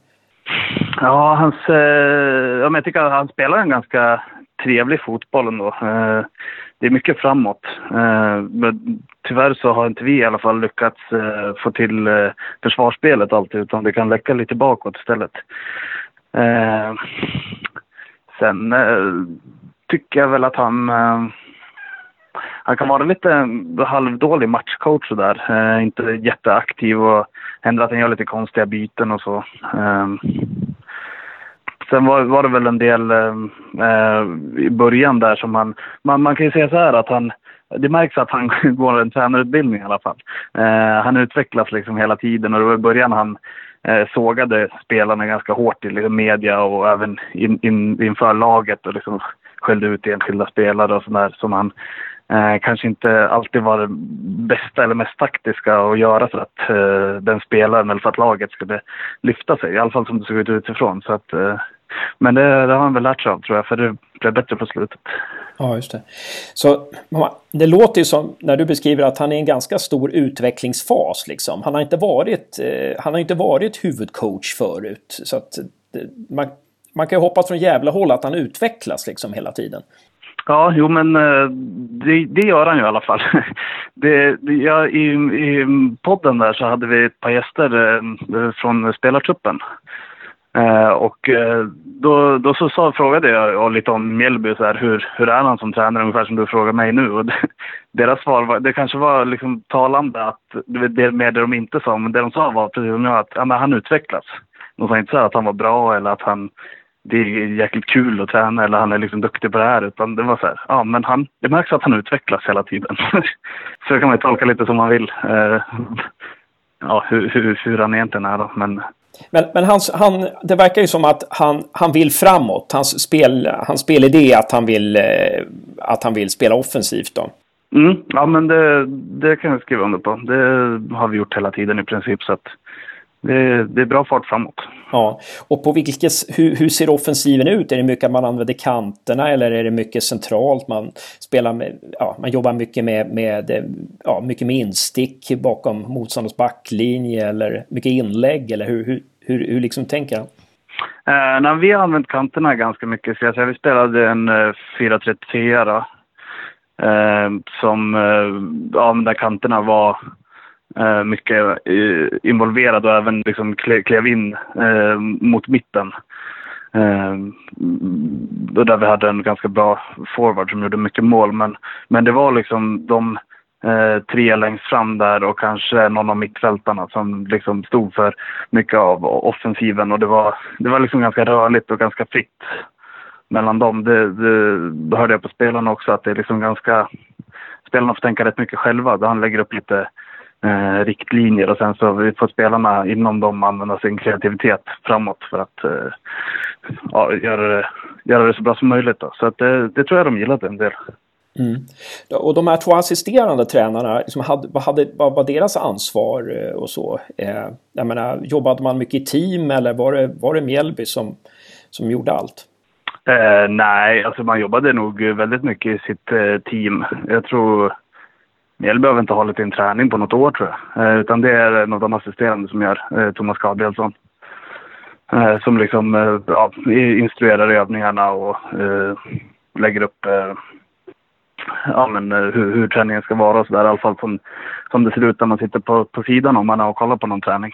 Speaker 3: Ja, hans, eh, jag tycker att han spelar en ganska trevlig fotboll ändå. Eh, det är mycket framåt. Eh, men tyvärr så har inte vi i alla fall lyckats eh, få till försvarsspelet alltid utan det kan läcka lite bakåt istället. Sen tycker jag väl att han han kan vara lite halvdålig matchcoach sådär. inte jätteaktiv och händer att han gör lite konstiga byten och så. Sen var, var det väl en del eh, eh, i början där som han... Man, man kan ju säga så här att han... Det märks att han (laughs) går en tränarutbildning i alla fall. Eh, han utvecklas liksom hela tiden och det var i början han eh, sågade spelarna ganska hårt i liksom media och även in, in, inför laget och liksom skällde ut enskilda spelare och sådär som han eh, kanske inte alltid var det bästa eller mest taktiska att göra för att eh, den spelaren eller för att laget skulle lyfta sig. I alla fall som det såg ut utifrån. Så att, eh, men det, det har han väl lärt sig av tror jag, för det blev bättre på slutet.
Speaker 1: Ja, just det. Så det låter ju som, när du beskriver att han är i en ganska stor utvecklingsfas liksom. Han har inte varit, eh, han har inte varit huvudcoach förut. Så att man, man kan ju hoppas från jävla håll att han utvecklas liksom hela tiden.
Speaker 3: Ja, jo men eh, det, det gör han ju i alla fall. (laughs) Det, det, ja, i, I podden där så hade vi ett par gäster eh, från spelartruppen. Eh, och eh, då, då så sa, frågade jag lite om Mjällby, så här, hur, hur är han som tränare, ungefär som du frågar mig nu. Och (laughs) det, deras svar var, det kanske var liksom talande att, det mer det de inte sa, men det de sa var precis som jag, att ja, men han utvecklas. De sa inte så att han var bra eller att han det är jäkligt kul att träna eller han är liksom duktig på det här. Utan det var så här, ja men han, det märks att han utvecklas hela tiden. (laughs) så det kan man ju tolka lite som man vill. Eh, (laughs) ja, hur, hur, hur han egentligen är då. Men,
Speaker 1: men, men hans, han, det verkar ju som att han, han vill framåt. Hans, spel, hans spelidé är att han vill, eh, att han vill spela offensivt då.
Speaker 3: Mm, ja men det, det kan jag skriva under på. Det har vi gjort hela tiden i princip. Så att det, det är bra fart framåt.
Speaker 1: Ja, och på vilket, hur, hur ser offensiven ut? Är det mycket att man använder kanterna eller är det mycket centralt? Man spelar med, ja, man jobbar mycket med, med, ja, mycket med instick bakom motståndarens backlinje eller mycket inlägg eller hur, hur, hur, hur liksom tänker han?
Speaker 3: Eh, när vi har använt kanterna ganska mycket, ska jag säga. Vi spelade en eh, 4-3-3 då. Eh, som, eh, ja, där kanterna var Eh, mycket eh, involverad och även liksom klev in eh, mot mitten. Eh, där vi hade en ganska bra forward som gjorde mycket mål. Men, men det var liksom de eh, tre längst fram där och kanske någon av mittfältarna som liksom stod för mycket av offensiven. Och det var, det var liksom ganska rörligt och ganska fritt mellan dem. Det, det, det hörde jag på spelarna också att det är liksom ganska... Spelarna får tänka rätt mycket själva. Han lägger upp lite eh, riktlinjer och sen så får spelarna inom dem använda sin kreativitet framåt för att eh, ja, göra, det, göra det så bra som möjligt. Då. Så att det, det tror jag de gillade en del.
Speaker 1: Mm. Och de här två assisterande tränarna, liksom hade, vad, hade, vad var deras ansvar eh, och så? Eh, jag menar, jobbade man mycket i team eller var det, var det Mjällby som, som gjorde allt?
Speaker 3: Eh, nej, alltså man jobbade nog väldigt mycket i sitt eh, team. Jag tror Mjällby behöver inte hållit in träning på något år tror jag. Eh, utan det är något av de assisterande som gör, eh, Thomas Gabrielsson. Eh, som liksom eh, ja, instruerar övningarna och eh, lägger upp eh, ja, men, eh, hur, hur träningen ska vara och sådär. I alla fall som, som det ser ut när man sitter på, på sidan om man och kollar på någon träning.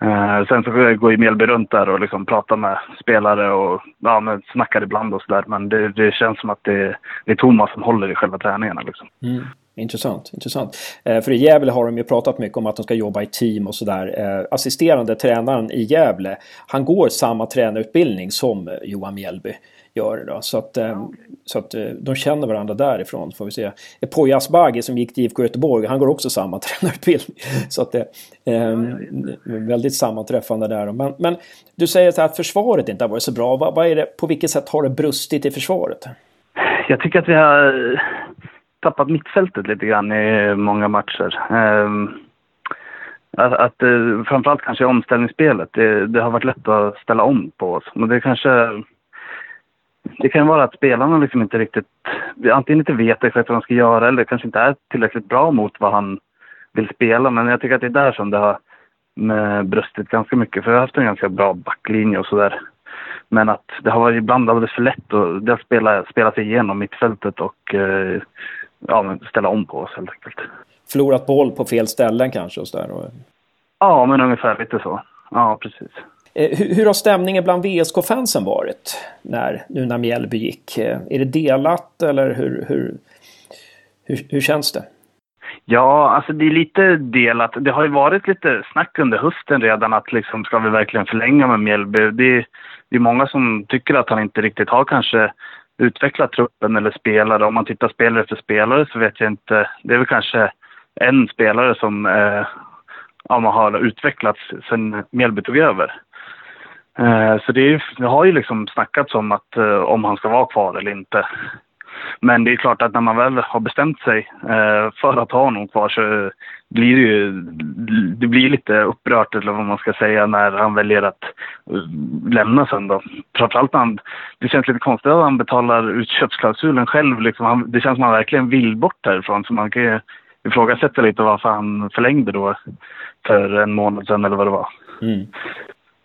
Speaker 3: Eh, sen så går ju Mjällby runt där och liksom pratar med spelare och ja, men snackar ibland och sådär. Men det, det, känns som att det, det är Thomas som håller i själva träningarna. Liksom.
Speaker 1: Mm. Intressant, intressant. Eh, för i Gävle har de ju pratat mycket om att de ska jobba i team och sådär. Eh, assisterande tränaren i Gävle, han går samma tränarutbildning som Johan Mjällby gör. Då. Så att, eh, så att de känner varandra därifrån får vi se. Poya Asbaghi som gick till IFK Göteborg, han går också samma (laughs) tränarutbildning. Så att det är väldigt sammanträffande där. Men, men du säger att försvaret inte har varit så bra. Vad, vad är det, på vilket sätt har det brustit i försvaret?
Speaker 3: Jag tycker att vi har tappat mittfältet lite grann i många matcher. Ehm, att, att, eh, framförallt kanske omställningsspelet. Det, det, har varit lätt att ställa om på oss. Men det kanske... Det kan vara att spelarna liksom inte riktigt... Antingen inte vet exakt vad de ska göra eller kanske inte är tillräckligt bra mot vad han vill spela. Men jag tycker att det är där som det har brustit ganska mycket. För vi har haft en ganska bra backlinje och sådär. Men att det har varit ibland alldeles för lätt att spela, spela sig igenom mittfältet och eh, ja, men ställa om på oss helt enkelt.
Speaker 1: Förlorat boll på fel ställen kanske? Och så där.
Speaker 3: Ja, men ungefär lite så. Ja, precis.
Speaker 1: Eh, hur, hur har stämningen bland VSK-fansen varit när, nu när Mjällby gick? Eh, är det delat eller hur, hur, hur, hur känns det?
Speaker 3: Ja, alltså det är lite delat. Det har ju varit lite snack under hösten redan att liksom, ska vi verkligen förlänga med Mjällby? Det, det är många som tycker att han inte riktigt har kanske utveckla truppen eller spelare. Om man tittar spelare för spelare så vet jag inte. Det är väl kanske en spelare som eh, ja, man har utvecklats sen Mjällby tog över. Eh, så det, är, det, har ju liksom snackats om att, eh, om han ska vara kvar eller inte. Men det är klart att när man väl har bestämt sig eh, för att ha honom kvar så blir det ju det blir lite upprört eller vad man ska säga när han väljer att uh, lämna sen då. Framförallt när han, det känns lite konstigt att han betalar utköpsklausulen själv liksom. Han, det känns som att han verkligen vill bort härifrån så man kan ju ifrågasätta lite varför han förlängde då för en månad sedan eller vad det var. Mm.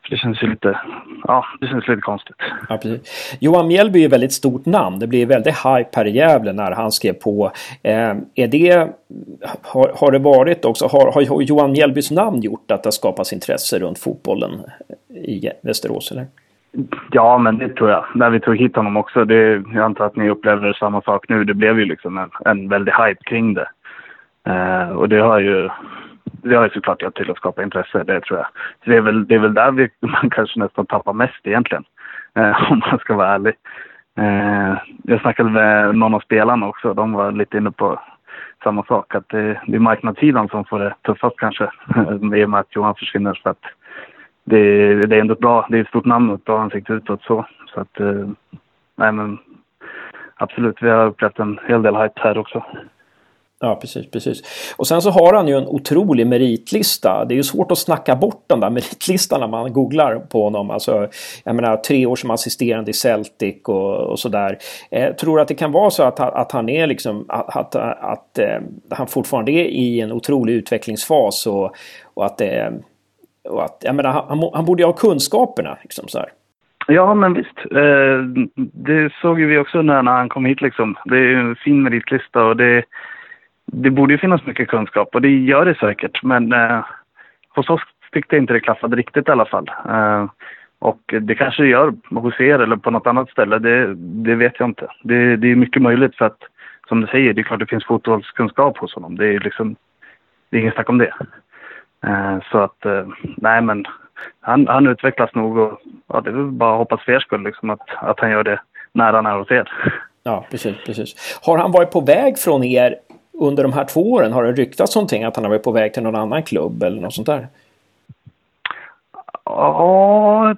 Speaker 3: Det känns ju lite, ja, det känns lite konstigt.
Speaker 1: Ja, precis. Johan Mjällby är ett väldigt stort namn. Det blir väldigt hype här i Gävle när han skrev på. Eh, är det, har, har det varit också, har, har Johan Mjällbys namn gjort att det skapas intresse runt fotbollen i Västerås eller?
Speaker 3: Ja, men det tror jag. När vi tog hit honom också, det, jag antar att ni upplever samma sak nu. Det blev ju liksom en, en väldig hype kring det. Eh, och det har ju det har ju såklart hjälpt till att skapa intresse, det tror jag. Så det är väl, det är väl där vi, (laughs) man kanske nästan tappar mest egentligen, eh, om man ska vara ärlig. Eh, jag snackade med någon av spelarna också, de var lite inne på samma sak, att det, det är marknadssidan som får det tuffast kanske, (laughs) i och med att Johan försvinner. För att det, det är ändå ett bra, det är ett stort namn och ett bra ansikte utåt så. Så att, eh, nej men absolut, vi har upplevt en hel del hype här också.
Speaker 1: Ja, precis, precis. Och sen så har han ju en otrolig meritlista. Det är ju svårt att snacka bort den där (laughs) meritlistan när man googlar på honom. Alltså, jag menar, tre år som assisterande i Celtic och, och sådär. Eh, tror att det kan vara så att, att han är liksom, att, att, att eh, han fortfarande är i en otrolig utvecklingsfas och, och att det eh, och att, jag menar, han, han borde ju ha kunskaperna. Liksom, så här.
Speaker 3: Ja, men visst. Eh, det såg ju vi också när, när han kom hit. Liksom. Det är ju en fin meritlista och det, det borde ju finnas mycket kunskap och det gör det säkert. Men eh, hos oss tyckte jag inte det klaffade riktigt i alla fall. Eh, och det kanske det gör hos er eller på något annat ställe, det, det vet jag inte. Det, det, är mycket möjligt för att, som du säger, det är klart det finns fotbollskunskap hos honom. Det är liksom, det är inget snack om det. Eh, så att, eh, nej men, han, han utvecklas nog och ja, det är väl bara att hoppas för er skull liksom, att, att han gör det nära, nära hos er.
Speaker 1: Ja, precis, precis. Har han varit på väg från er under de här två åren? Har det ryktats någonting att han har varit på väg till någon annan klubb eller något sånt där?
Speaker 3: Ja,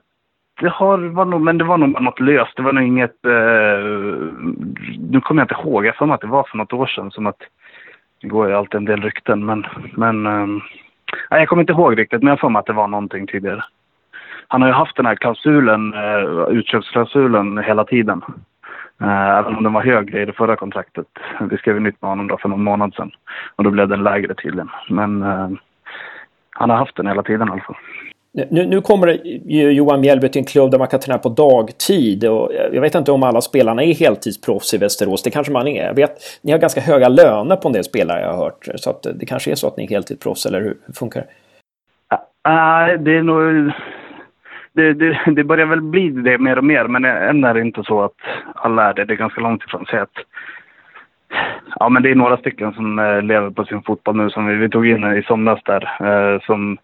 Speaker 3: det har var nog, men det var nog något löst. Det var nog inget... Eh, nu kommer jag inte ihåg. Jag för att det var för något år sedan. Som att det går ju alltid en del rykten. Men, men eh, nej, jag kommer inte ihåg riktigt. Men jag för mig att det var någonting tidigare. Han har ju haft den här klausulen, eh, utköpsklausulen hela tiden. Eh, även om den var högre i det förra kontraktet. Vi skrev nytt med honom då för någon månad sedan. Och då blev den lägre tydligen. Men uh, han har haft den hela tiden alltså.
Speaker 1: Nu, nu kommer Johan Mjällby till en klubb där man kan träna på dagtid. Och jag vet inte om alla spelarna är heltidsproffs i Västerås. Det kanske man är. Jag vet, ni har ganska höga löner på en del spelare jag har hört. Så att det kanske är så att ni är heltidsproffs, eller hur funkar det?
Speaker 3: Nej, uh, det är nog det, det, det, börjar väl bli det mer och mer, men än är det inte så att alla är det. Det är ganska långt ifrån. Så att, ja, men det är några stycken som eh, lever på sin fotboll nu som vi, vi tog in i somras där. Eh, som,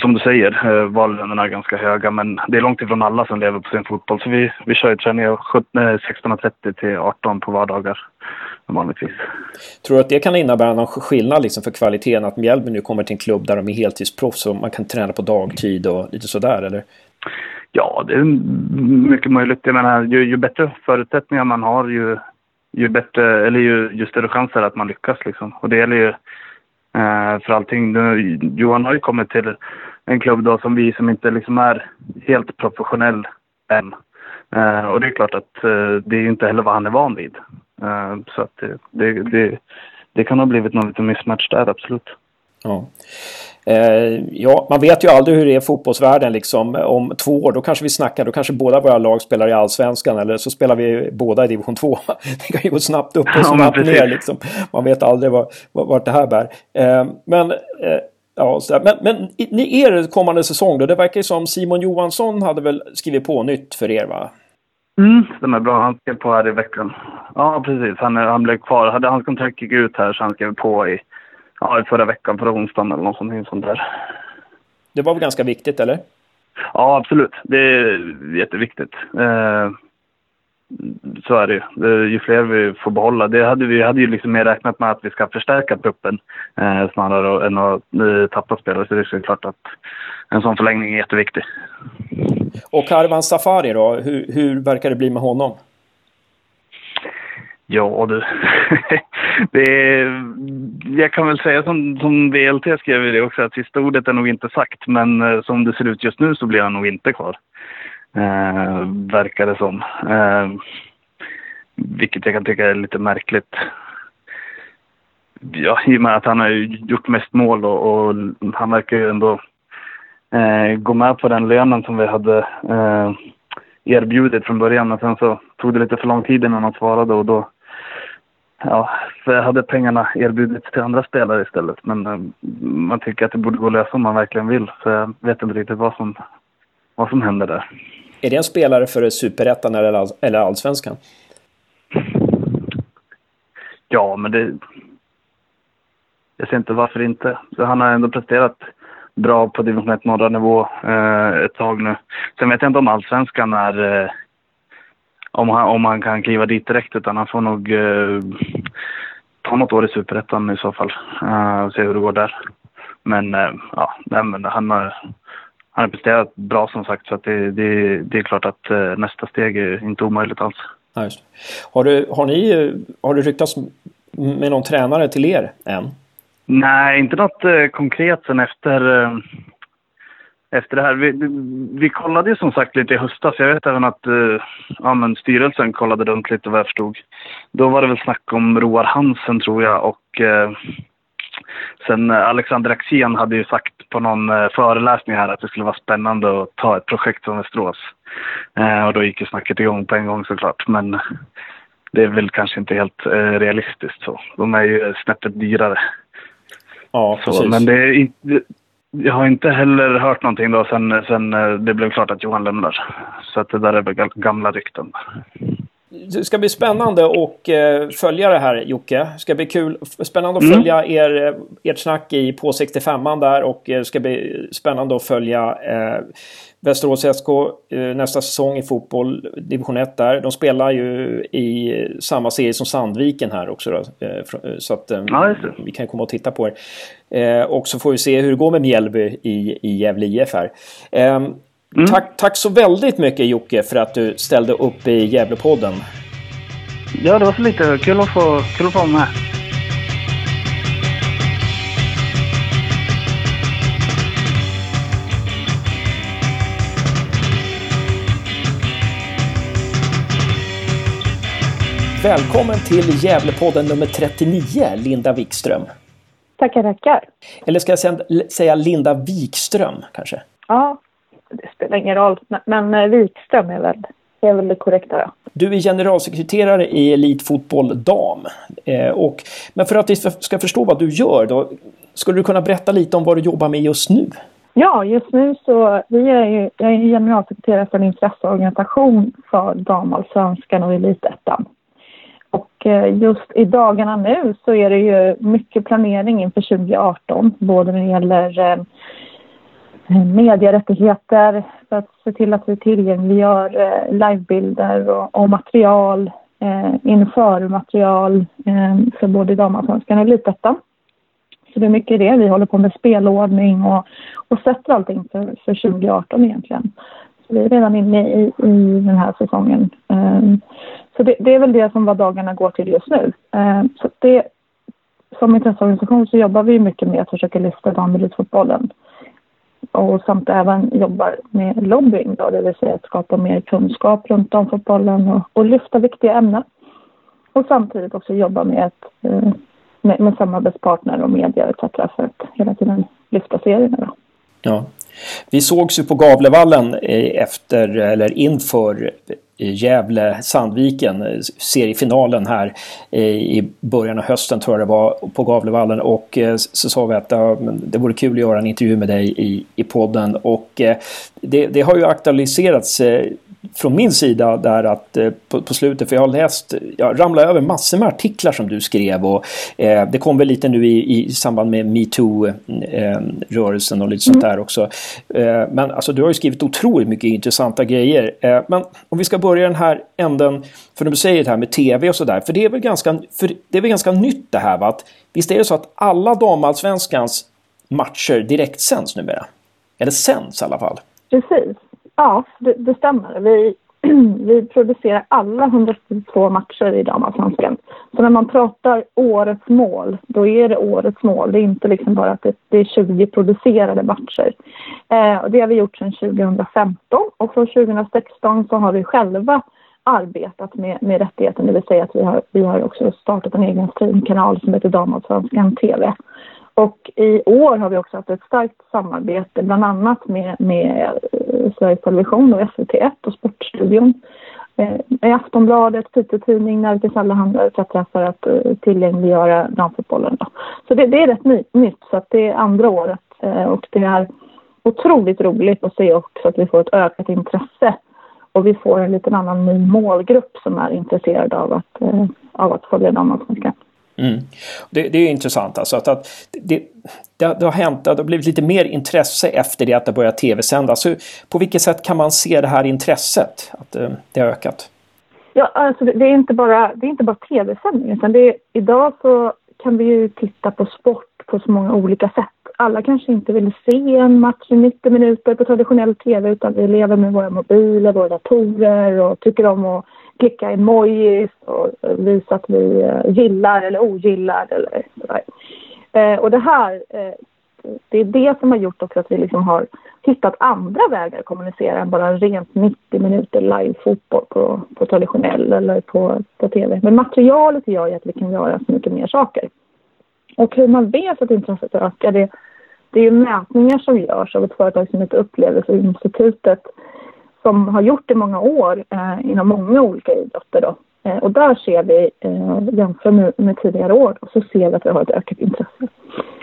Speaker 3: som du säger, eh, vallönerna är ganska höga, men det är långt ifrån alla som lever på sin fotboll. Så vi, vi kör ju träningar 16.30 till 18 på vardagar vanligtvis.
Speaker 1: Tror du att det kan innebära någon skillnad liksom för kvaliteten att Mjällby nu kommer till en klubb där de är heltidsproffs och man kan träna på dagtid och lite sådär eller?
Speaker 3: Ja, det är mycket möjligt. Jag menar, ju, ju bättre förutsättningar man har ju, ju bättre, eller ju, ju större chanser att man lyckas liksom. Och det gäller ju eh, för allting. Nu, Johan har ju kommit till en klubb då som vi som inte liksom är helt professionell än. Eh, och det är klart att eh, det är inte heller vad han är van vid. Eh, så att det, det, det, kan ha blivit någon liten mismatch där, absolut.
Speaker 1: Ja. Eh, ja, man vet ju aldrig hur det är i fotbollsvärlden liksom. Om två år, då kanske vi snackar, då kanske båda våra lag spelar i Allsvenskan eller så spelar vi båda i division 2. (laughs) Det kan ju gå snabbt upp och snabbt ja, ner liksom. Man vet aldrig vart, vart det här bär. Eh, men eh, Ja, men, men ni er kommande säsong då? Det verkar ju som Simon Johansson hade väl skrivit på nytt för er va?
Speaker 3: Mm, stämmer bra. Han skrev på här i veckan. Ja, precis. Han, han blev kvar. Hade hans kontrakt gick ut här så han skrev på i, ja, i förra veckan, förra onsdagen eller något sånt, sånt där.
Speaker 1: Det var väl ganska viktigt, eller?
Speaker 3: Ja, absolut. Det är jätteviktigt. Eh, så är det ju. Ju fler vi får behålla. Det hade vi hade ju liksom mer räknat med att vi ska förstärka truppen eh, snarare än att eh, tappa spelare. Så det är klart att en sån förlängning är jätteviktig.
Speaker 1: Och Karvan Safari då, hur, hur verkar det bli med honom?
Speaker 3: Ja du, (laughs) det är, jag kan väl säga som, som VLT skrev det också att sista ordet är nog inte sagt men eh, som det ser ut just nu så blir han nog inte kvar. Eh, verkar det som. Eh, vilket jag kan tycka är lite märkligt. Ja, i och med att han har gjort mest mål och, och han verkar ju ändå eh, gå med på den lönen som vi hade eh, erbjudit från början. Men sen så tog det lite för lång tid innan han svarade och då ja, för hade pengarna erbjudits till andra spelare istället. Men eh, man tycker att det borde gå att lösa om man verkligen vill. Så jag vet inte riktigt vad som, vad som händer där.
Speaker 1: Är det en spelare för Superettan eller, eller Allsvenskan?
Speaker 3: Ja, men det... Jag ser inte varför inte. Han har ändå presterat bra på division 1 norra nivå eh, ett tag nu. Sen vet jag inte om allsvenskan är... Eh, om, han, om han kan kliva dit direkt utan han får nog eh, ta något år i superettan i så fall. Eh, och se hur det går där. Men eh, ja, nej, men han har, han har presterat bra som sagt så att det, det, det är klart att eh, nästa steg är inte omöjligt alls.
Speaker 1: Ja, har, du, har, ni, har du ryktats med någon tränare till er än?
Speaker 3: Nej, inte något eh, konkret sen efter, eh, efter det här. Vi, vi kollade ju som sagt lite i höstas. Jag vet även att ja, men styrelsen kollade runt lite vad jag förstod. Då var det väl snack om Roar Hansen tror jag och sen Alexander Axén hade ju sagt på någon eh, föreläsning här att det skulle vara spännande att ta ett projekt som Västerås. Eh, och då gick ju snacket igång på en gång såklart. Men det är väl kanske inte helt realistiskt så. De är ju snäppet dyrare.
Speaker 1: Ja,
Speaker 3: så, precis. Men det är inte, jag har inte heller hört någonting då sen, sen det blev klart att Johan lämnar. Så att det där är väl gamla rykten.
Speaker 1: Det ska bli spännande att eh, följa det här Jocke. Det ska bli kul. Spännande att mm. följa er, eh, ert snack i på 65an där och det eh, ska bli spännande att följa eh, Västerås SK eh, nästa säsong i fotboll, division 1 där. De spelar ju i samma serie som Sandviken här också då. Eh, så att ja, vi kan komma och titta på er. Och så får vi se hur det går med Mjällby i, i Gävle IF här. Mm. Tack, tack så väldigt mycket Jocke för att du ställde upp i Gävlepodden.
Speaker 3: Ja, det var så lite kul att få, kul att få vara med.
Speaker 1: Välkommen till Gävlepodden nummer 39, Linda Wikström.
Speaker 4: Tackar, tackar.
Speaker 1: Eller ska jag säga Linda Wikström kanske?
Speaker 4: Ja, det spelar ingen roll. Men eh, Wikström är väl, är väl det korrekta. Ja.
Speaker 1: Du är generalsekreterare i Elitfotboll Dam. Eh, och, men för att vi ska förstå vad du gör då, skulle du kunna berätta lite om vad du jobbar med just nu?
Speaker 4: Ja, just nu så vi är ju, jag är generalsekreterare för en intresseorganisation för damallsvenskan och elitettan. Och eh, just i dagarna nu så är det ju mycket planering inför 2018, både när det gäller Eh, medierättigheter för att se till att vi tillgängliggör eh, livebilder och, och material eh, inför material eh, för både damallsvenskan och elitettan. Så det är mycket det. Vi håller på med spelordning och, och sätter allting för, för 2018 egentligen. Så vi är redan inne i, i den här säsongen. Eh, så det, det, är väl det som vad dagarna går till just nu. Eh, så det, som intresseorganisation så jobbar vi mycket med att försöka lyfta damelitfotbollen och samt även jobbar med lobbying, då, det vill säga att skapa mer kunskap runt om fotbollen och, och lyfta viktiga ämnen. Och samtidigt också jobba med, ett, eh, med, med samarbetspartner och media etc. för att hela tiden lyfta serierna. Då.
Speaker 1: Ja. Vi sågs ju på Gavlevallen eh, efter eller inför Gävle-Sandviken, eh, seriefinalen här eh, i början av hösten tror jag det var på Gavlevallen. Och eh, så sa vi att ja, det vore kul att göra en intervju med dig i, i podden. Och det, det har ju aktualiserats från min sida där att eh, på, på, slutet, för jag har läst, jag ramlade över massor med artiklar som du skrev och eh, det kom väl lite nu i, i samband med metoo-rörelsen eh, och lite sånt där också. Eh, men alltså du har ju skrivit otroligt mycket intressanta grejer. Eh, men om vi ska börja den här änden, för du säger det här med tv och sådär, för det är väl ganska, för det är väl ganska nytt det här va? Att, visst är det så att alla damallsvenskans matcher direkt sänds numera? Eller sänds i alla fall?
Speaker 4: Precis. Ja, det, det stämmer. Vi, (clears throat) vi producerar alla 102 matcher i damallsvenskan Så när man pratar årets mål, då är det årets mål. Det är inte liksom bara att det, det är 20 producerade matcher. Eh, och det har vi gjort sedan 2015 och från 2016 så har vi själva arbetat med, med rättigheten, det vill säga att vi har, vi har också startat en egen streamkanal som heter Damallsvenskan TV. Och i år har vi också haft ett starkt samarbete bland annat med, med eh, Sveriges Television och SVT1 och Sportstudion. Eh, Aftonbladet, Piteå-Tidning, Nerikes Allehanda etc. för att eh, tillgängliggöra damfotbollen. Så det, det, är rätt ny, nytt, så att det är andra året eh, och det är otroligt roligt att se också att vi får ett ökat intresse och vi får en liten annan ny målgrupp som är intresserad av att, eh, av att följa damallsvenskan.
Speaker 1: Mm. Det, det, är intressant alltså att, att det, det, det, har hänt, det har blivit lite mer intresse efter det att det börjat tv-sändas. På vilket sätt kan man se det här intresset, att eh, det har ökat?
Speaker 4: Ja, alltså det, är inte bara, det är inte bara tv-sändning utan det är, idag så kan vi ju titta på sport på så många olika sätt. Alla kanske inte vill se en match i 90 minuter på traditionell tv utan vi lever med våra mobiler, våra datorer och tycker om att klicka emojis och visa att vi eh, gillar eller ogillar eller sådär. Eh, och det här, eh, det är det som har gjort också att vi liksom har hittat andra vägar att kommunicera än bara rent 90 minuter live-fotboll på, på traditionell eller på, på tv. Men materialet gör ju att vi kan göra så mycket mer saker. Och hur man vet att intresset ökar, det, det är ju mätningar som görs av ett företag som heter Upplevelseinstitutet som har gjort det i många år eh, inom många olika idrotter. Då. Eh, och där ser vi, eh, jämfört med, med, tidigare år, så ser vi att vi har ett ökat intresse.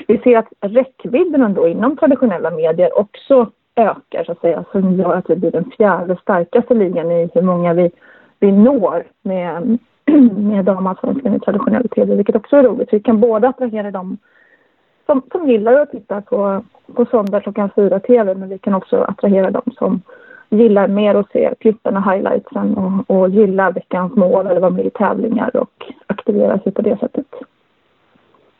Speaker 4: Vi ser att räckvidden ändå inom traditionella medier också ökar, så att säga, som gör att vi blir den fjärde starkaste ligan i hur många vi, vi når med, (clears throat) med damallsvenskan i traditionell tv, vilket också är roligt. Vi kan både attrahera dem som, som gillar att titta på, på söndag klockan fyra tv, men vi kan också attrahera dem som gillar mer att se klippen och highlightsen och, och gillar veckans mål eller vara med i tävlingar och aktivera sig på det sättet.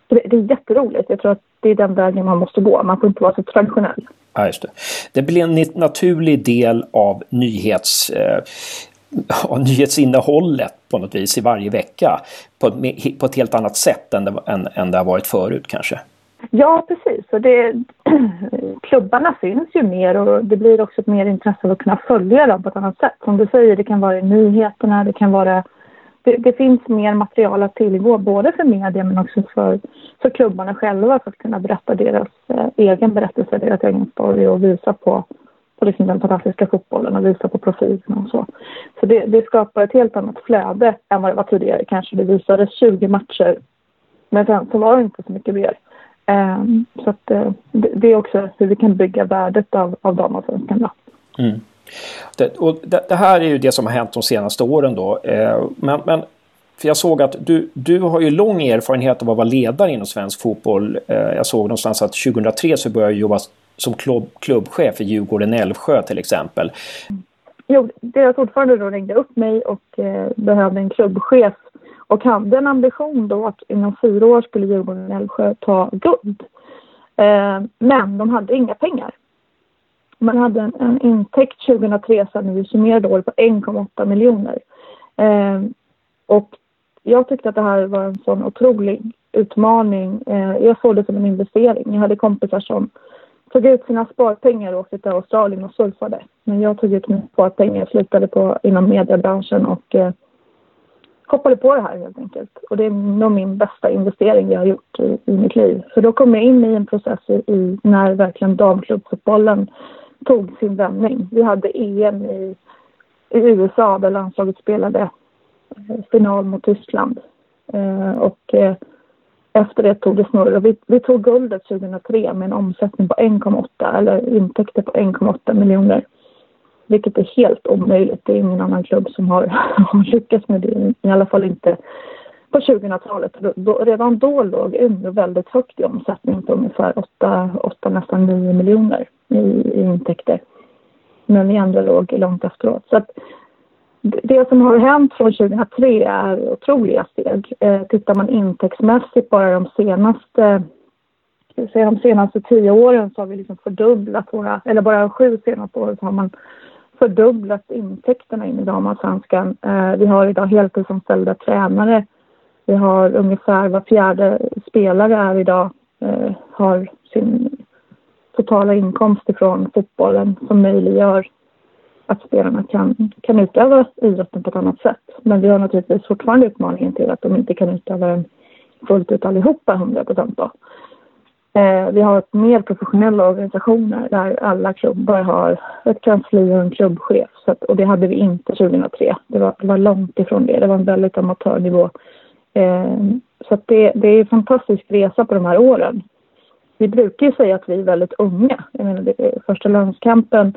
Speaker 4: Det, det, är jätteroligt. Jag tror att det är den vägen man måste gå. Man får inte vara så traditionell.
Speaker 1: Ja, just det. det blir en naturlig del av nyhets... Eh, ja, nyhetsinnehållet på något vis i varje vecka på, på ett helt annat sätt än det, än, än det har varit förut kanske.
Speaker 4: Ja, precis. Och det, (clears throat) klubbarna syns ju mer och det blir också ett mer intresse av att kunna följa dem på ett annat sätt. Som du säger, det kan vara i nyheterna, det kan vara... Det, det finns mer material att tillgå både för media men också för, för klubbarna själva för att kunna berätta deras eh, egen berättelse, deras egen story och visa på, på liksom den fantastiska fotbollen och visa på profilerna och så. Så det, det skapar ett helt annat flöde än vad det var tidigare kanske. Det visades 20 matcher men sen så var det inte så mycket mer. Um, så att eh, det är också hur vi kan bygga värdet av, av damallsvenskan.
Speaker 1: Mm. Det, och det, det, här är ju det som har hänt de senaste åren då. Eh, men, men för jag såg att du, du har ju lång erfarenhet av att vara ledare inom svensk fotboll. Eh, jag såg någonstans att 2003 så började du jobba som klubb, klubbchef i Djurgården-Älvsjö till exempel.
Speaker 4: Jo, deras ordförande då ringde upp mig och eh, behövde en klubbchef och hade en ambition då att inom fyra år skulle Djurgården Älvsjö ta guld. Eh, men de hade inga pengar. Man hade en, en intäkt 2003, sen när vi summerade året, på 1,8 miljoner. Eh, och jag tyckte att det här var en sån otrolig utmaning. Eh, jag såg det som en investering. Jag hade kompisar som tog ut sina sparpengar och åkte till Australien och surfade. Men jag tog ut mina sparpengar, slutade på, inom mediebranschen och eh, hoppade på det här helt enkelt. Och det är nog min bästa investering jag har gjort i, i mitt liv. För då kom jag in i en process i, när verkligen damklubbfotbollen tog sin vändning. Vi hade EM i, i USA där landslaget spelade eh, final mot Tyskland. Eh, och eh, efter det tog det snurr. Vi, vi tog guldet 2003 med en omsättning på 1,8 eller intäkter på 1,8 miljoner. Vilket är helt omöjligt. Det är ingen annan klubb som har, (laughs) har lyckats med det. I alla fall inte på 2000-talet. Redan då låg Umeå väldigt högt i omsättning på ungefär 8, 8 nästan 9 miljoner i, i intäkter. Men vi andra låg långt efteråt. Så att det som har hänt från 2003 är otroliga steg. Eh, tittar man intäktsmässigt bara de senaste säga, de senaste tio åren så har vi liksom fördubblat våra, eller bara de sju senaste åren så har man fördubblat intäkterna in i damallsvenskan. Eh, vi har idag heltidsanställda tränare Vi har ungefär var fjärde spelare är idag eh, har sin totala inkomst ifrån fotbollen som möjliggör att spelarna kan, kan utöva idrotten på ett annat sätt. Men vi har naturligtvis fortfarande utmaningen till att de inte kan utöva den fullt ut allihopa 100 procent. Eh, vi har mer professionella organisationer där alla klubbar har ett kansli och en klubbchef. Så att, och det hade vi inte 2003. Det var, det var långt ifrån det. Det var en väldigt amatörnivå. Eh, så att det, det är en fantastisk resa på de här åren. Vi brukar ju säga att vi är väldigt unga. Jag menar, det, första landskampen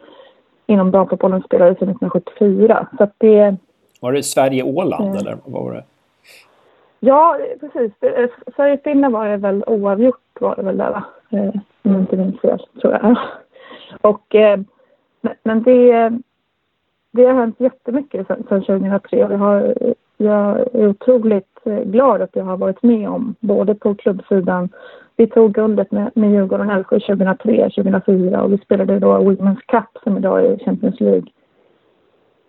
Speaker 4: inom damfotbollen spelades 1974. Så det...
Speaker 1: Var det Sverige-Åland eh, eller vad var det?
Speaker 4: Ja, precis. Sverige-Finland var det väl oavgjort var det väl där va? Eh, om jag inte minns fel, tror jag. Och, eh, men det, det har hänt jättemycket sedan 2003 och jag, har, jag är otroligt eh, glad att jag har varit med om både på klubbsidan vi tog guldet med, med Djurgården Älvsjö 2003, 2004 och vi spelade då Women's Cup som idag är Champions League.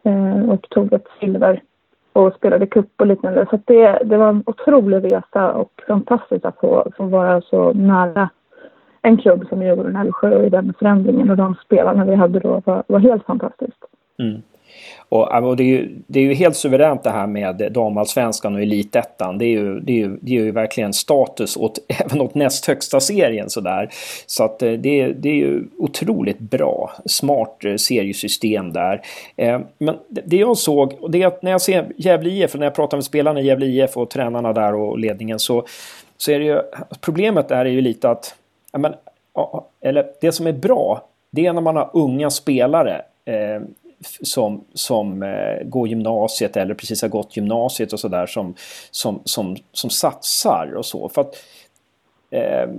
Speaker 4: Eh, och tog ett silver och spelade cup och liknande. Så det, det var en otrolig resa och fantastiskt att få, få vara så nära en klubb som Djurgården Älvsjö och i den förändringen och de spelarna vi hade då var, var helt fantastiskt.
Speaker 1: Mm. Och, och det, är ju, det är ju helt suveränt det här med damallsvenskan och elitettan. Det är ju, det är ju, det är ju verkligen status åt, (laughs) även åt näst högsta serien sådär. Så att eh, det, det är ju otroligt bra, smart eh, seriesystem där. Eh, men det jag såg, och det är att när jag ser Gävle IF, när jag pratar med spelarna i Gävle IF och tränarna där och ledningen så, så är det ju, problemet där är ju lite att, men, eller det som är bra, det är när man har unga spelare eh, som, som eh, går gymnasiet eller precis har gått gymnasiet och sådär som, som, som, som satsar och så. För att, eh,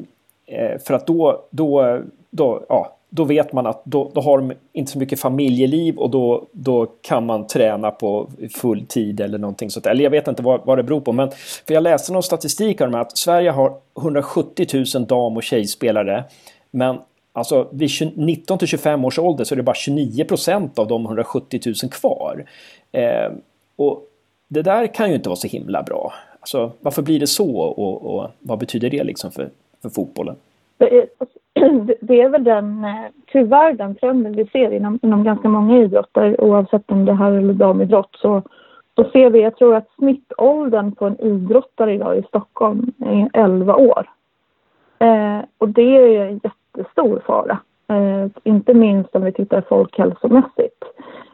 Speaker 1: eh, för att då, då, då, ja, då vet man att då, då har de inte så mycket familjeliv och då, då kan man träna på full tid eller någonting sånt. Eller jag vet inte vad, vad det beror på. Men för jag läste någon statistik om att Sverige har 170 000 dam och tjejspelare. Men Alltså vid 19 till 25 års ålder så är det bara 29 procent av de 170 000 kvar. Eh, och det där kan ju inte vara så himla bra. Alltså, varför blir det så och, och vad betyder det liksom för, för fotbollen?
Speaker 4: Det är, (clears throat) det är väl den, eh, tyvärr den trenden vi ser inom, inom ganska många idrotter oavsett om det här eller damidrott så, så ser vi, jag tror att snittåldern på en idrottare idag i Stockholm är 11 år. Eh, och det är en jättestor fara. Eh, inte minst om vi tittar folkhälsomässigt.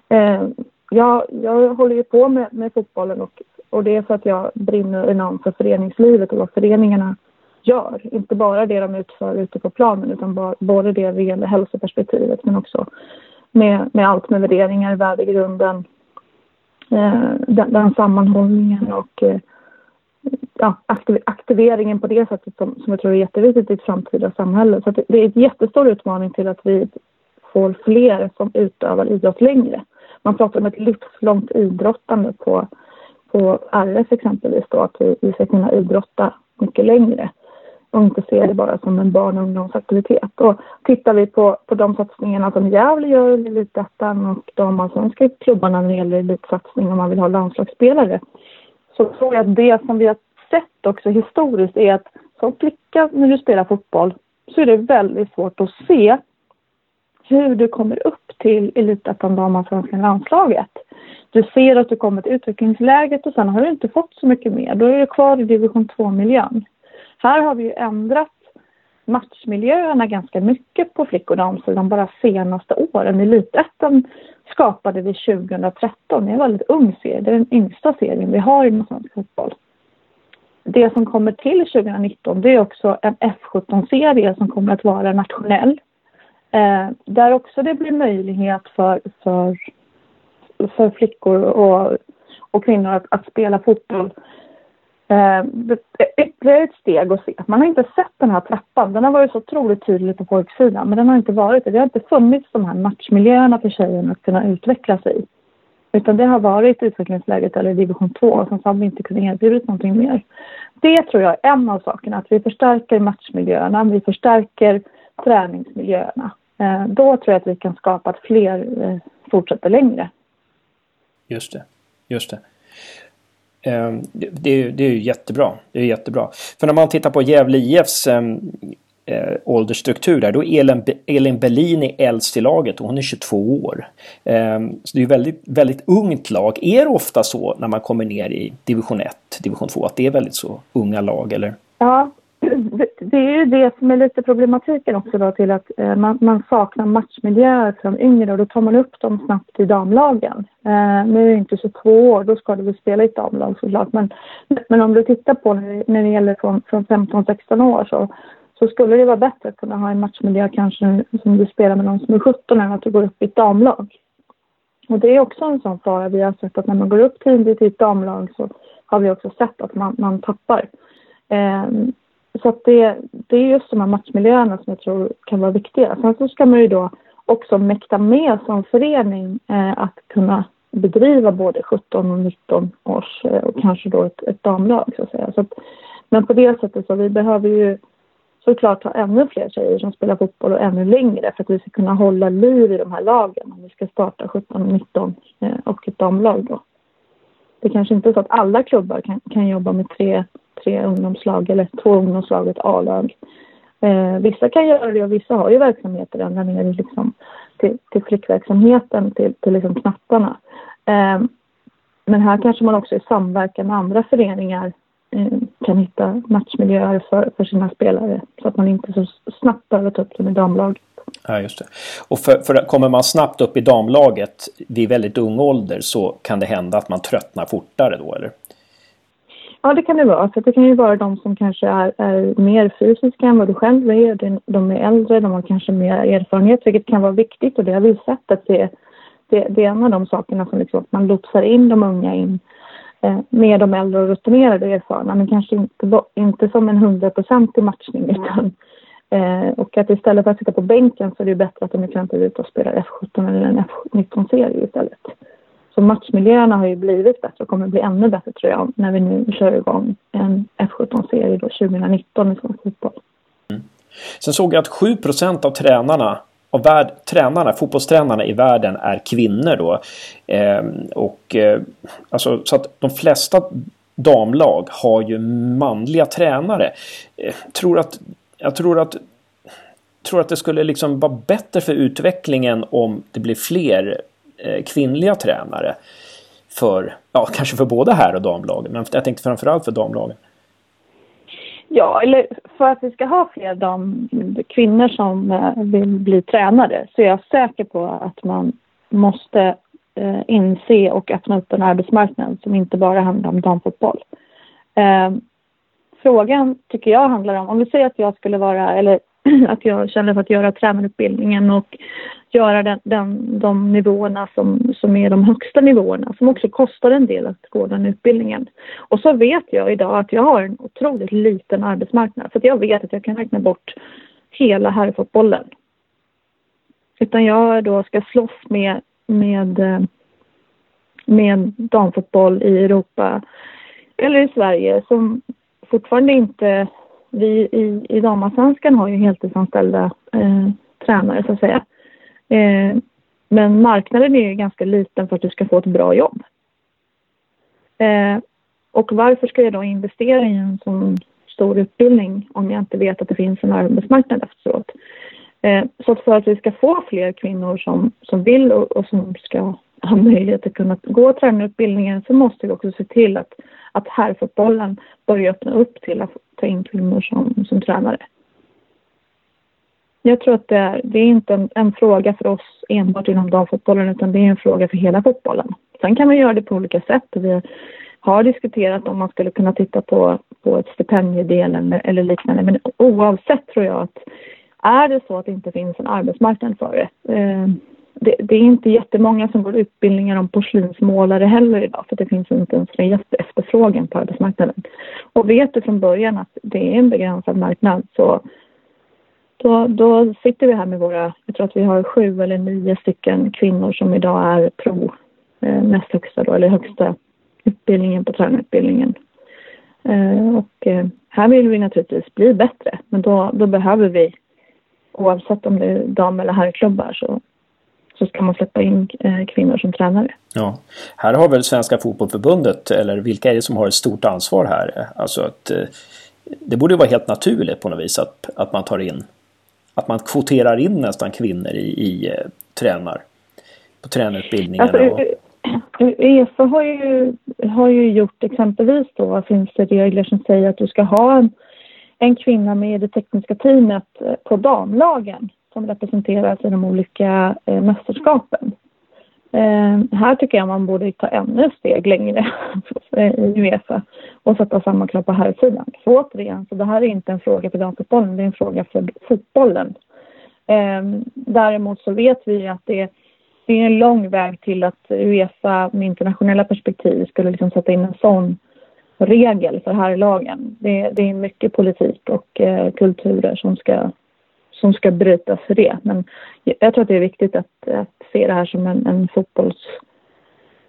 Speaker 4: Eh, jag, jag håller ju på med, med fotbollen och, och det är för att jag brinner enormt för föreningslivet och vad föreningarna gör. Inte bara det de utför ute på planen utan bara, både det vad gäller hälsoperspektivet men också med, med allt med värderingar, värdegrunden, eh, den, den sammanhållningen och eh, ja, aktiveringen på det sättet som, som jag tror är jätteviktigt i ett framtida samhälle. Så det är en jättestor utmaning till att vi får fler som utövar idrott längre. Man pratar om ett livslångt idrottande på, på RF exempelvis då, att vi, vi ska kunna idrotta mycket längre och inte se det bara som en barn och ungdomsaktivitet. Och tittar vi på, på de satsningarna som Gävle gör i Elitettan och de allsvenska klubbarna när det gäller elitsatsning om man vill ha landslagsspelare så tror jag att det som vi har sett också historiskt är att som flicka när du spelar fotboll så är det väldigt svårt att se hur du kommer upp till elitettan damallsvenska landslaget. Du ser att du kommer till utvecklingsläget och sen har du inte fått så mycket mer. Då är du kvar i division 2-miljön. Här har vi ju ändrat matchmiljöerna ganska mycket på flick och damsidan bara senaste åren. Elitettan skapade vi 2013. Det är en väldigt ung serie. Det är den yngsta serien vi har inom svensk fotboll. Det som kommer till 2019 det är också en F17-serie som kommer att vara nationell. Eh, där också det blir möjlighet för, för, för flickor och, och kvinnor att, att spela fotboll Eh, ytterligare ett steg att se. Man har inte sett den här trappan. Den har varit så otroligt tydlig på pojksidan, men den har inte varit det. Det har inte funnits de här matchmiljöerna för tjejerna att kunna utvecklas i. Utan det har varit utvecklingsläget eller division 2 som sen har vi inte kunnat erbjuda någonting mer. Det tror jag är en av sakerna, att vi förstärker matchmiljöerna, vi förstärker träningsmiljöerna. Eh, då tror jag att vi kan skapa att fler eh, fortsätter längre.
Speaker 1: Just det, just det. Ehm, det, är, det är ju jättebra. Det är jättebra. För när man tittar på Gävle IFs ehm, eh, åldersstruktur där, då är Elin, Elin Bellini äldst i laget och hon är 22 år. Eh, så det är väldigt, väldigt ungt lag. Är det ofta så när man kommer ner i division 1, division 2, att det är väldigt så unga lag eller?
Speaker 4: Ja, det är ju det som är lite problematiken också då till att eh, man, man, saknar matchmiljöer för de yngre och då tar man upp dem snabbt i damlagen. Eh, nu är det inte 22 år, då ska du väl spela i ett damlag såklart. Men, men om du tittar på när, när det gäller från, från 15-16 år så, så skulle det vara bättre att kunna ha en matchmiljö kanske som du spelar med någon som är 17 än att du går upp i ett damlag. Och det är också en sån fara vi har sett att när man går upp tidigt i ett damlag så har vi också sett att man, man tappar. Eh, så att det, det är just de här matchmiljöerna som jag tror kan vara viktiga. Sen så ska man ju då också mäkta med som förening eh, att kunna bedriva både 17 och 19 års eh, och kanske då ett, ett damlag så att säga. Så att, men på det sättet så vi behöver ju såklart ha ännu fler tjejer som spelar fotboll och ännu längre för att vi ska kunna hålla liv i de här lagen om vi ska starta 17 och 19 eh, och ett damlag då. Det kanske inte är så att alla klubbar kan, kan jobba med tre tre ungdomslag eller två ungdomslag och ett A-lag. Eh, vissa kan göra det och vissa har ju verksamheter ända ner liksom, till, till flickverksamheten, till, till liksom knattarna. Eh, men här kanske man också i samverkan med andra föreningar eh, kan hitta matchmiljöer för, för sina spelare så att man inte så snabbt behöver ta upp dem i damlaget.
Speaker 1: Ja, just det. Och för, för, kommer man snabbt upp i damlaget vid väldigt ung ålder så kan det hända att man tröttnar fortare då, eller?
Speaker 4: Ja, det kan det vara. För det kan ju vara de som kanske är, är mer fysiska än vad du själv är. De är äldre, de har kanske mer erfarenhet, vilket kan vara viktigt. Och det har vi sett att det, det, det är en av de sakerna som liksom, man lotsar in de unga in eh, med de äldre och rutinerade och erfarna. Men kanske inte, inte som en hundraprocentig matchning. Utan, eh, och att istället för att sitta på bänken så är det bättre att de exempelvis ut och spelar F17 eller en F19-serie istället. Så matchmiljöerna har ju blivit bättre och kommer bli ännu bättre tror jag när vi nu kör igång en F17-serie 2019 i svensk fotboll. Mm.
Speaker 1: Sen såg jag att 7% av tränarna av värld, tränarna, fotbollstränarna i världen är kvinnor då. Eh, och eh, alltså så att de flesta damlag har ju manliga tränare. Eh, tror att, jag tror att tror att det skulle liksom vara bättre för utvecklingen om det blir fler Eh, kvinnliga tränare. För, ja, kanske för både här och damlagen, men jag tänkte framförallt för damlagen.
Speaker 4: Ja, eller för att vi ska ha fler dam, kvinnor som eh, vill bli tränare så är jag säker på att man måste eh, inse och öppna upp en arbetsmarknad som inte bara handlar om damfotboll. Eh, frågan tycker jag handlar om, om vi säger att jag skulle vara, eller (clears throat) att jag känner för att göra tränarutbildningen och göra den, den, de nivåerna som, som är de högsta nivåerna som också kostar en del att gå den utbildningen. Och så vet jag idag att jag har en otroligt liten arbetsmarknad så jag vet att jag kan räkna bort hela herrfotbollen. Utan jag då ska slåss med, med, eh, med damfotboll i Europa eller i Sverige som fortfarande inte vi i, i damallsvenskan har ju heltidsanställda eh, tränare så att säga. Eh, men marknaden är ju ganska liten för att du ska få ett bra jobb. Eh, och varför ska jag då investera i en sån stor utbildning om jag inte vet att det finns en arbetsmarknad efteråt? Eh, så att för att vi ska få fler kvinnor som, som vill och, och som ska ha möjlighet att kunna gå tränarutbildningen så måste vi också se till att, att herrfotbollen börjar öppna upp till att ta in kvinnor som, som tränare. Jag tror att det är, det är inte en, en, fråga för oss enbart inom damfotbollen utan det är en fråga för hela fotbollen. Sen kan man göra det på olika sätt. Vi har diskuterat om man skulle kunna titta på, på ett stipendiedel eller, eller liknande. Men oavsett tror jag att är det så att det inte finns en arbetsmarknad för det, eh, det, det, är inte jättemånga som går utbildningar om porslinsmålare heller idag för det finns inte ens en efterfrågan på arbetsmarknaden. Och vet du från början att det är en begränsad marknad så då, då sitter vi här med våra, jag tror att vi har sju eller nio stycken kvinnor som idag är pro, eh, näst högsta då, eller högsta utbildningen på tränarutbildningen. Eh, och eh, här vill vi naturligtvis bli bättre, men då, då behöver vi oavsett om det är dam eller herrklubbar så, så ska man släppa in eh, kvinnor som tränare.
Speaker 1: Ja, här har väl Svenska Fotbollförbundet, eller vilka är det som har ett stort ansvar här? Alltså att eh, det borde vara helt naturligt på något vis att, att man tar in, att man kvoterar in nästan kvinnor i, i eh, tränar, på tränarutbildningarna. Alltså, och...
Speaker 4: Uefa har ju, har ju gjort exempelvis då, finns det regler som säger att du ska ha en, en kvinna med i det tekniska teamet på damlagen som representeras i de olika eh, mästerskapen. Eh, här tycker jag man borde ta ännu steg längre (laughs) i Uefa och sätta samma krav på här sidan. Så återigen, så det här är inte en fråga för damfotbollen, det är en fråga för fotbollen. Eh, däremot så vet vi att det, det är en lång väg till att Uefa med internationella perspektiv skulle liksom sätta in en sån regel för herrlagen. Det, det är mycket politik och eh, kulturer som ska som ska brytas för det. Men jag tror att det är viktigt att, att se det här som en, en fotbolls,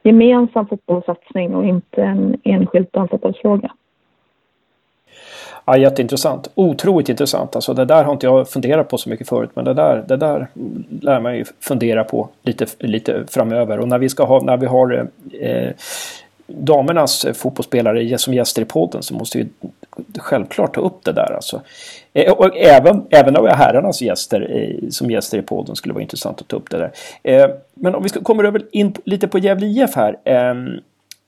Speaker 4: gemensam fotbollssatsning och inte en enskild damfotbollsfråga.
Speaker 1: Ja, jätteintressant. Otroligt intressant. Alltså det där har inte jag funderat på så mycket förut. Men det där, det där lär man ju fundera på lite, lite framöver. Och när vi, ska ha, när vi har eh, damernas fotbollsspelare som gäster i podden så måste vi självklart ta upp det där. Alltså. Eh, och även, även av herrarnas gäster som gäster i podden skulle vara intressant att ta upp det där. Eh, men om vi kommer över in lite på Gävle IF här. Ehm,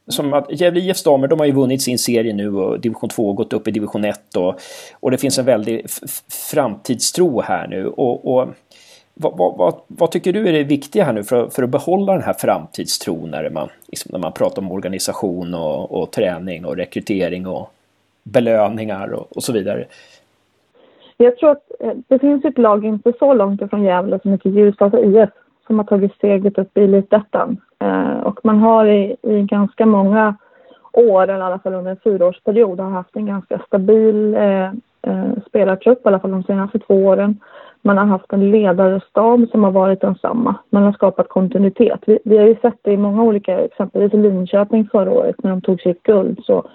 Speaker 1: som att Gävle IFs damer, de har ju vunnit sin serie nu och division 2 gått upp i division 1 och, och det finns en väldig framtidstro här nu. Och, och vad, vad, vad, vad, tycker du är det viktiga här nu för, för att behålla den här framtidstron när man, liksom när man pratar om organisation och, och träning och rekrytering och belöningar och, och, så vidare?
Speaker 4: Jag tror att eh, det finns ett lag inte så långt ifrån Gävle som heter Ljusdals IF som har tagit steget upp i Elitettan. Eh, och man har i, i ganska många år, eller i alla fall under en fyraårsperiod, har haft en ganska stabil eh, eh, spelartrupp, i alla fall de senaste två åren. Man har haft en ledarstab som har varit densamma. Man har skapat kontinuitet. Vi, vi har ju sett det i många olika, exempelvis i Linköping förra året när de tog sitt guld så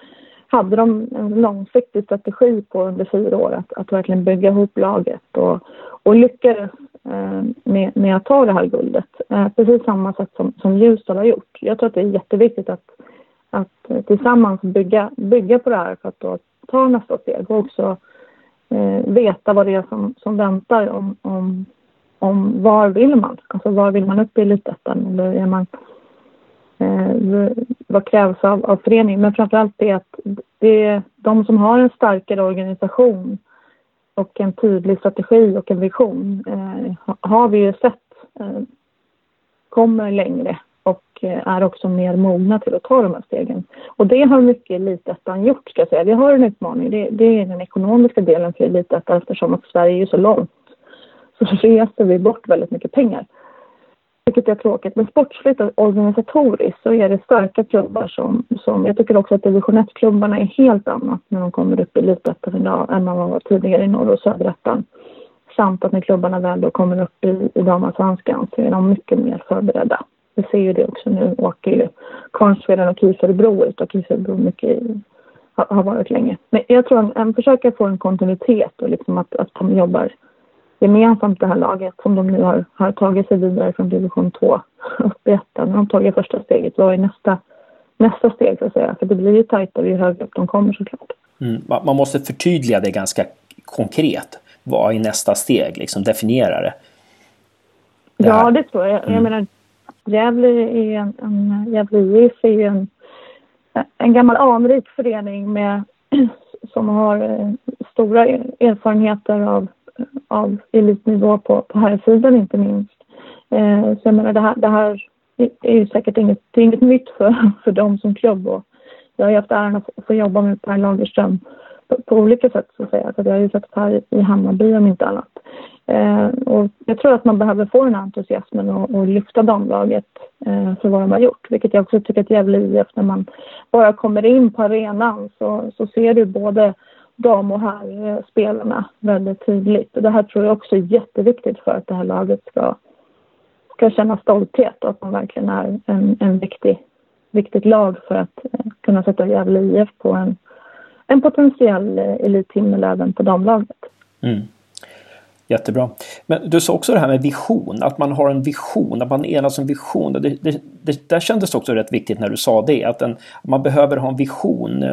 Speaker 4: hade de en långsiktig strategi på under fyra år att, att verkligen bygga ihop laget och, och lyckades eh, med, med att ta det här guldet. Eh, precis samma sätt som, som Ljusdal har gjort. Jag tror att det är jätteviktigt att, att tillsammans bygga, bygga på det här för att då ta nästa steg och också eh, veta vad det är som, som väntar om, om, om var vill man? Alltså var vill man upp i elitettan? Eller är man, eh, vad krävs av, av föreningen? Men framförallt det att det är de som har en starkare organisation och en tydlig strategi och en vision eh, har vi ju sett eh, kommer längre och eh, är också mer mogna till att ta de här stegen. Och det har mycket Elitettan gjort ska jag säga. Vi har en utmaning. Det, det är den ekonomiska delen för Elitettan eftersom att Sverige är så långt. Så reser vi bort väldigt mycket pengar. Vilket är tråkigt. Men sportsligt och organisatoriskt så är det starka klubbar som, som jag tycker också att division 1-klubbarna är helt annat när de kommer upp i Elitettan idag än vad man var tidigare i norr och söderettan. Samt att när klubbarna väl då kommer upp i, i damallsvenskan så är de mycket mer förberedda. Vi ser ju det också nu åker ju Kvarnsveden och KIF Örebro ut och KIF Örebro mycket har, har varit länge. Men jag tror en, en försöka få en kontinuitet och liksom att, att de jobbar gemensamt det här laget som de nu har, har tagit sig vidare från division 2 upp i ettan. När de tagit första steget, vad är nästa, nästa steg så att säga? För det blir ju tajtare ju högre upp de kommer såklart.
Speaker 1: Mm, man måste förtydliga det ganska konkret. Vad är nästa steg? Liksom definiera det.
Speaker 4: det ja, det tror jag. Mm. Jag menar, Gävle är en, en Gävle IF är ju en, en gammal anrik förening med, (clears throat) som har eh, stora erfarenheter av, av elitnivå på, på här sidan inte minst. Eh, så jag menar det här, det här är ju säkert inget, inget nytt för, (laughs) för dem som klubb och jag har ju haft äran att få jobba med Per Lagerström på, på olika sätt så att säga. Så jag har ju sett här i Hammarby om inte annat. Eh, och jag tror att man behöver få den här entusiasmen och, och lyfta damlaget eh, för vad de har gjort. Vilket jag också tycker att Gävle IF, när man bara kommer in på arenan så, så ser du både dam och herrspelarna eh, väldigt tydligt. Och det här tror jag också är jätteviktigt för att det här laget ska, ska känna stolthet och att de verkligen är en, en viktig, viktigt lag för att eh, kunna sätta Gävle IF på en, en potentiell eh, elithimmel även på damlaget. Mm.
Speaker 1: Jättebra. Men du sa också det här med vision, att man har en vision, att man enas om vision. Det, det, det där kändes också rätt viktigt när du sa det, att en, man behöver ha en vision.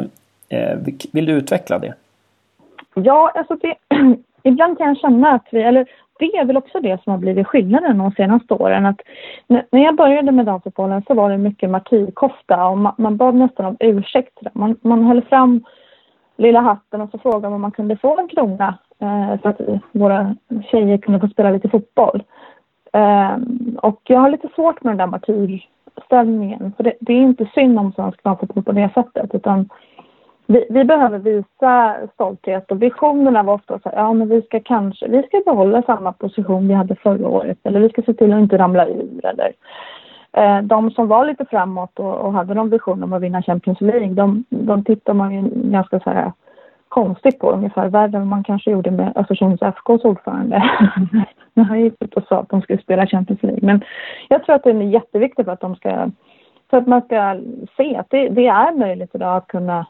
Speaker 1: Eh, vill du utveckla det?
Speaker 4: Ja, alltså det, (clears throat) ibland kan jag känna att vi, eller det är väl också det som har blivit skillnaden de senaste åren. Att när jag började med damfotbollen så var det mycket martyrkofta och man, man bad nästan om ursäkt. Man, man höll fram lilla hatten och så frågade man om man kunde få en krona eh, så att våra tjejer kunde få spela lite fotboll. Eh, och jag har lite svårt med den där martyrställningen. För det, det är inte synd om svensk damfotboll på det sättet utan vi, vi, behöver visa stolthet och visionerna var ofta så här, ja men vi ska kanske, vi ska behålla samma position vi hade förra året eller vi ska se till att inte ramla ur eller eh, de som var lite framåt och, och hade någon vision om att vinna Champions League, de, de tittar man ju ganska så här konstigt på ungefär värre än man kanske gjorde med Östersunds FKs ordförande. (laughs) när han gick ut och sa att de skulle spela Champions League. Men jag tror att det är jätteviktigt för att de ska, för att man ska se att det, det är möjligt idag att kunna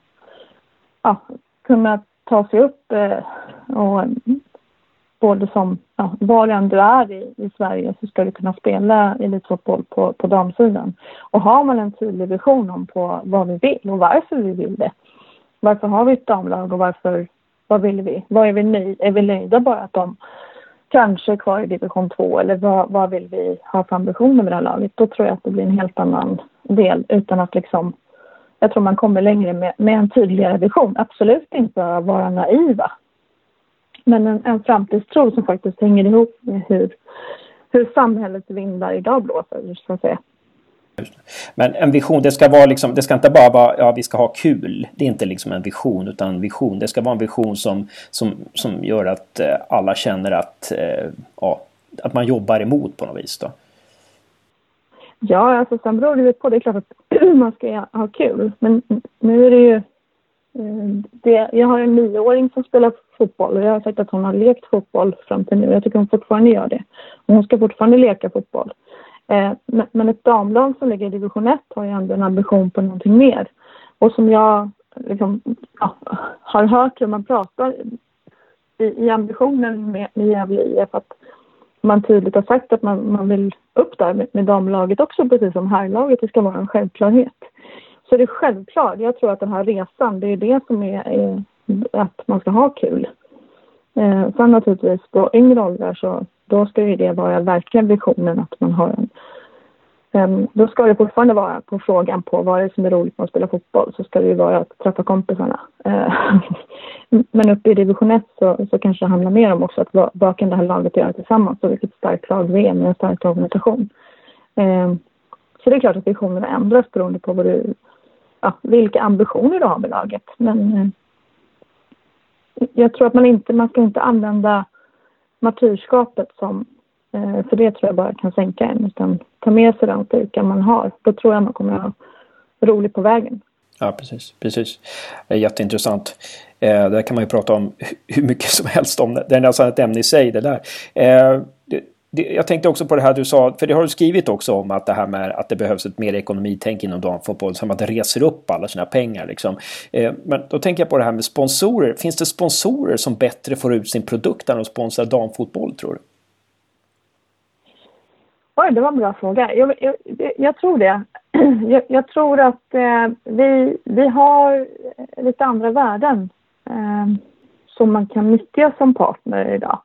Speaker 4: ja, kunna ta sig upp eh, och både som, ja, var än du är i, i Sverige så ska du kunna spela elitfotboll på, på damsidan. Och har man en tydlig vision om på vad vi vill och varför vi vill det. Varför har vi ett damlag och varför, vad vill vi? Vad är vi nöjda? Är vi nöjda bara att de kanske är kvar i division 2 eller vad, vad vill vi ha för ambitioner med det här laget? Då tror jag att det blir en helt annan del utan att liksom jag tror man kommer längre med, med en tydligare vision. Absolut inte att vara naiva. Men en, en framtidstro som faktiskt hänger ihop med hur, hur samhällets vindar idag blåser, så att säga.
Speaker 1: Men en vision, det ska vara liksom, det ska inte bara vara, ja vi ska ha kul. Det är inte liksom en vision, utan vision, det ska vara en vision som, som, som gör att eh, alla känner att, eh, ja, att man jobbar emot på något vis då.
Speaker 4: Ja, alltså sen beror det på. Det är klart att (clears throat) man ska ha kul. Men nu är det ju... Eh, det, jag har en nioåring som spelar fotboll och jag har sagt att hon har lekt fotboll fram till nu. Jag tycker hon fortfarande gör det. Och hon ska fortfarande leka fotboll. Eh, men ett damlag som ligger i division 1 har ju ändå en ambition på någonting mer. Och som jag liksom, ja, har hört hur man pratar i, i ambitionen med, med Gävle IF att man tydligt har sagt att man, man vill upp där med, med damlaget också, precis som herrlaget. Det ska vara en självklarhet. Så det är självklart. Jag tror att den här resan, det är det som är, är att man ska ha kul. Eh, sen naturligtvis på yngre åldrar så då ska ju det vara verkligen visionen att man har en Ehm, då ska det fortfarande vara på frågan på vad det är som är roligt med att spela fotboll så ska det ju vara att träffa kompisarna. Ehm, (laughs) men uppe i division 1 så, så kanske det handlar mer om också att vad, vad kan det här laget göra tillsammans och vilket starkt lag vi är med en stark organisation. Ehm, så det är klart att visionerna ändras beroende på vad du, ja, vilka ambitioner du har med laget. Men jag tror att man inte, man ska inte använda martyrskapet som Eh, för det tror jag bara kan sänka en. Utan ta med sig den styrkan man har. Då tror jag man kommer att ha roligt på vägen.
Speaker 1: Ja, precis. precis. Det är jätteintressant. Eh, där kan man ju prata om hur mycket som helst om det. Det är nästan ett ämne i sig det där. Eh, det, det, jag tänkte också på det här du sa, för det har du skrivit också om att det här med att det behövs ett mer ekonomitänk inom damfotboll, som att det reser upp alla sina pengar liksom. Eh, men då tänker jag på det här med sponsorer. Finns det sponsorer som bättre får ut sin produkt än att sponsra damfotboll tror du?
Speaker 4: Oj, det var en bra fråga. Jag, jag, jag tror det. (clears throat) Jag, jag tror att eh, vi, vi har lite andra värden eh, som man kan nyttja som partner idag.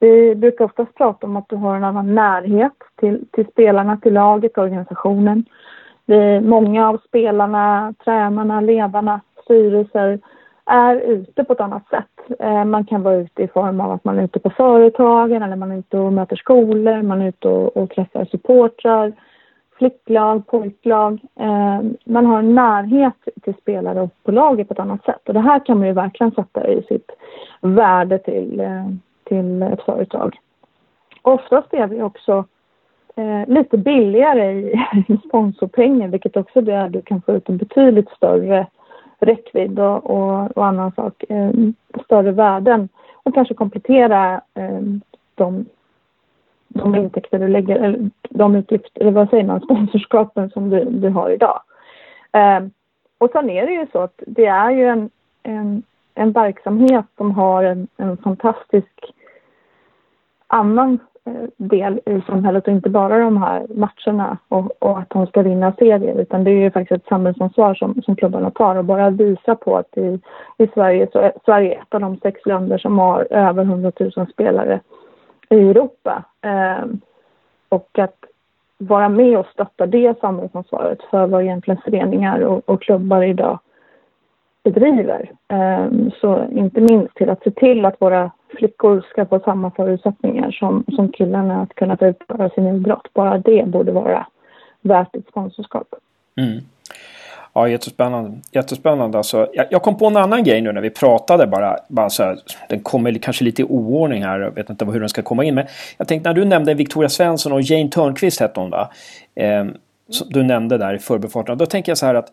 Speaker 4: Vi brukar oftast prata om att du har en annan närhet till, till spelarna, till laget, organisationen. Vi, många av spelarna, tränarna, ledarna, styrelser är ute på ett annat sätt. Eh, man kan vara ute i form av att man är ute på företagen eller man är ute och möter skolor, man är ute och, och träffar supportrar, flicklag, pojklag. Eh, man har en närhet till spelare och på laget på ett annat sätt och det här kan man ju verkligen sätta i sitt värde till, eh, till ett företag. Oftast är vi också eh, lite billigare i (laughs) sponsorpengar vilket också är där du kan få ut en betydligt större räckvidd och, och, och annan sak, eh, större värden och kanske komplettera eh, de, de intäkter du lägger, eller de utgifter, eller vad säger man, sponsorskapen som du, du har idag. Eh, och sen är det ju så att det är ju en, en, en verksamhet som har en, en fantastisk annan Eh, del i samhället och inte bara de här matcherna och, och, att de ska vinna serier utan det är ju faktiskt ett samhällsansvar som, som klubbarna tar och bara visa på att i, i Sverige så är Sverige ett av de sex länder som har över 100 000 spelare i Europa. Eh, och att vara med och stötta det samhällsansvaret för vad egentligen föreningar och, och klubbar idag bedriver. Ehm, så inte minst till att se till att våra flickor ska få samma förutsättningar som, som killarna att kunna utföra sin idrott. Bara det borde vara värt ett sponsorskap.
Speaker 1: Mm. Ja, jättespännande. Jättespännande. Alltså, jag, jag, kom på en annan grej nu när vi pratade bara. bara så här, den kommer kanske lite i oordning här. Jag vet inte hur den ska komma in. Men jag tänkte när du nämnde Victoria Svensson och Jane Törnqvist hette hon va? Eh, du nämnde där i förbifarten. Då tänker jag så här att.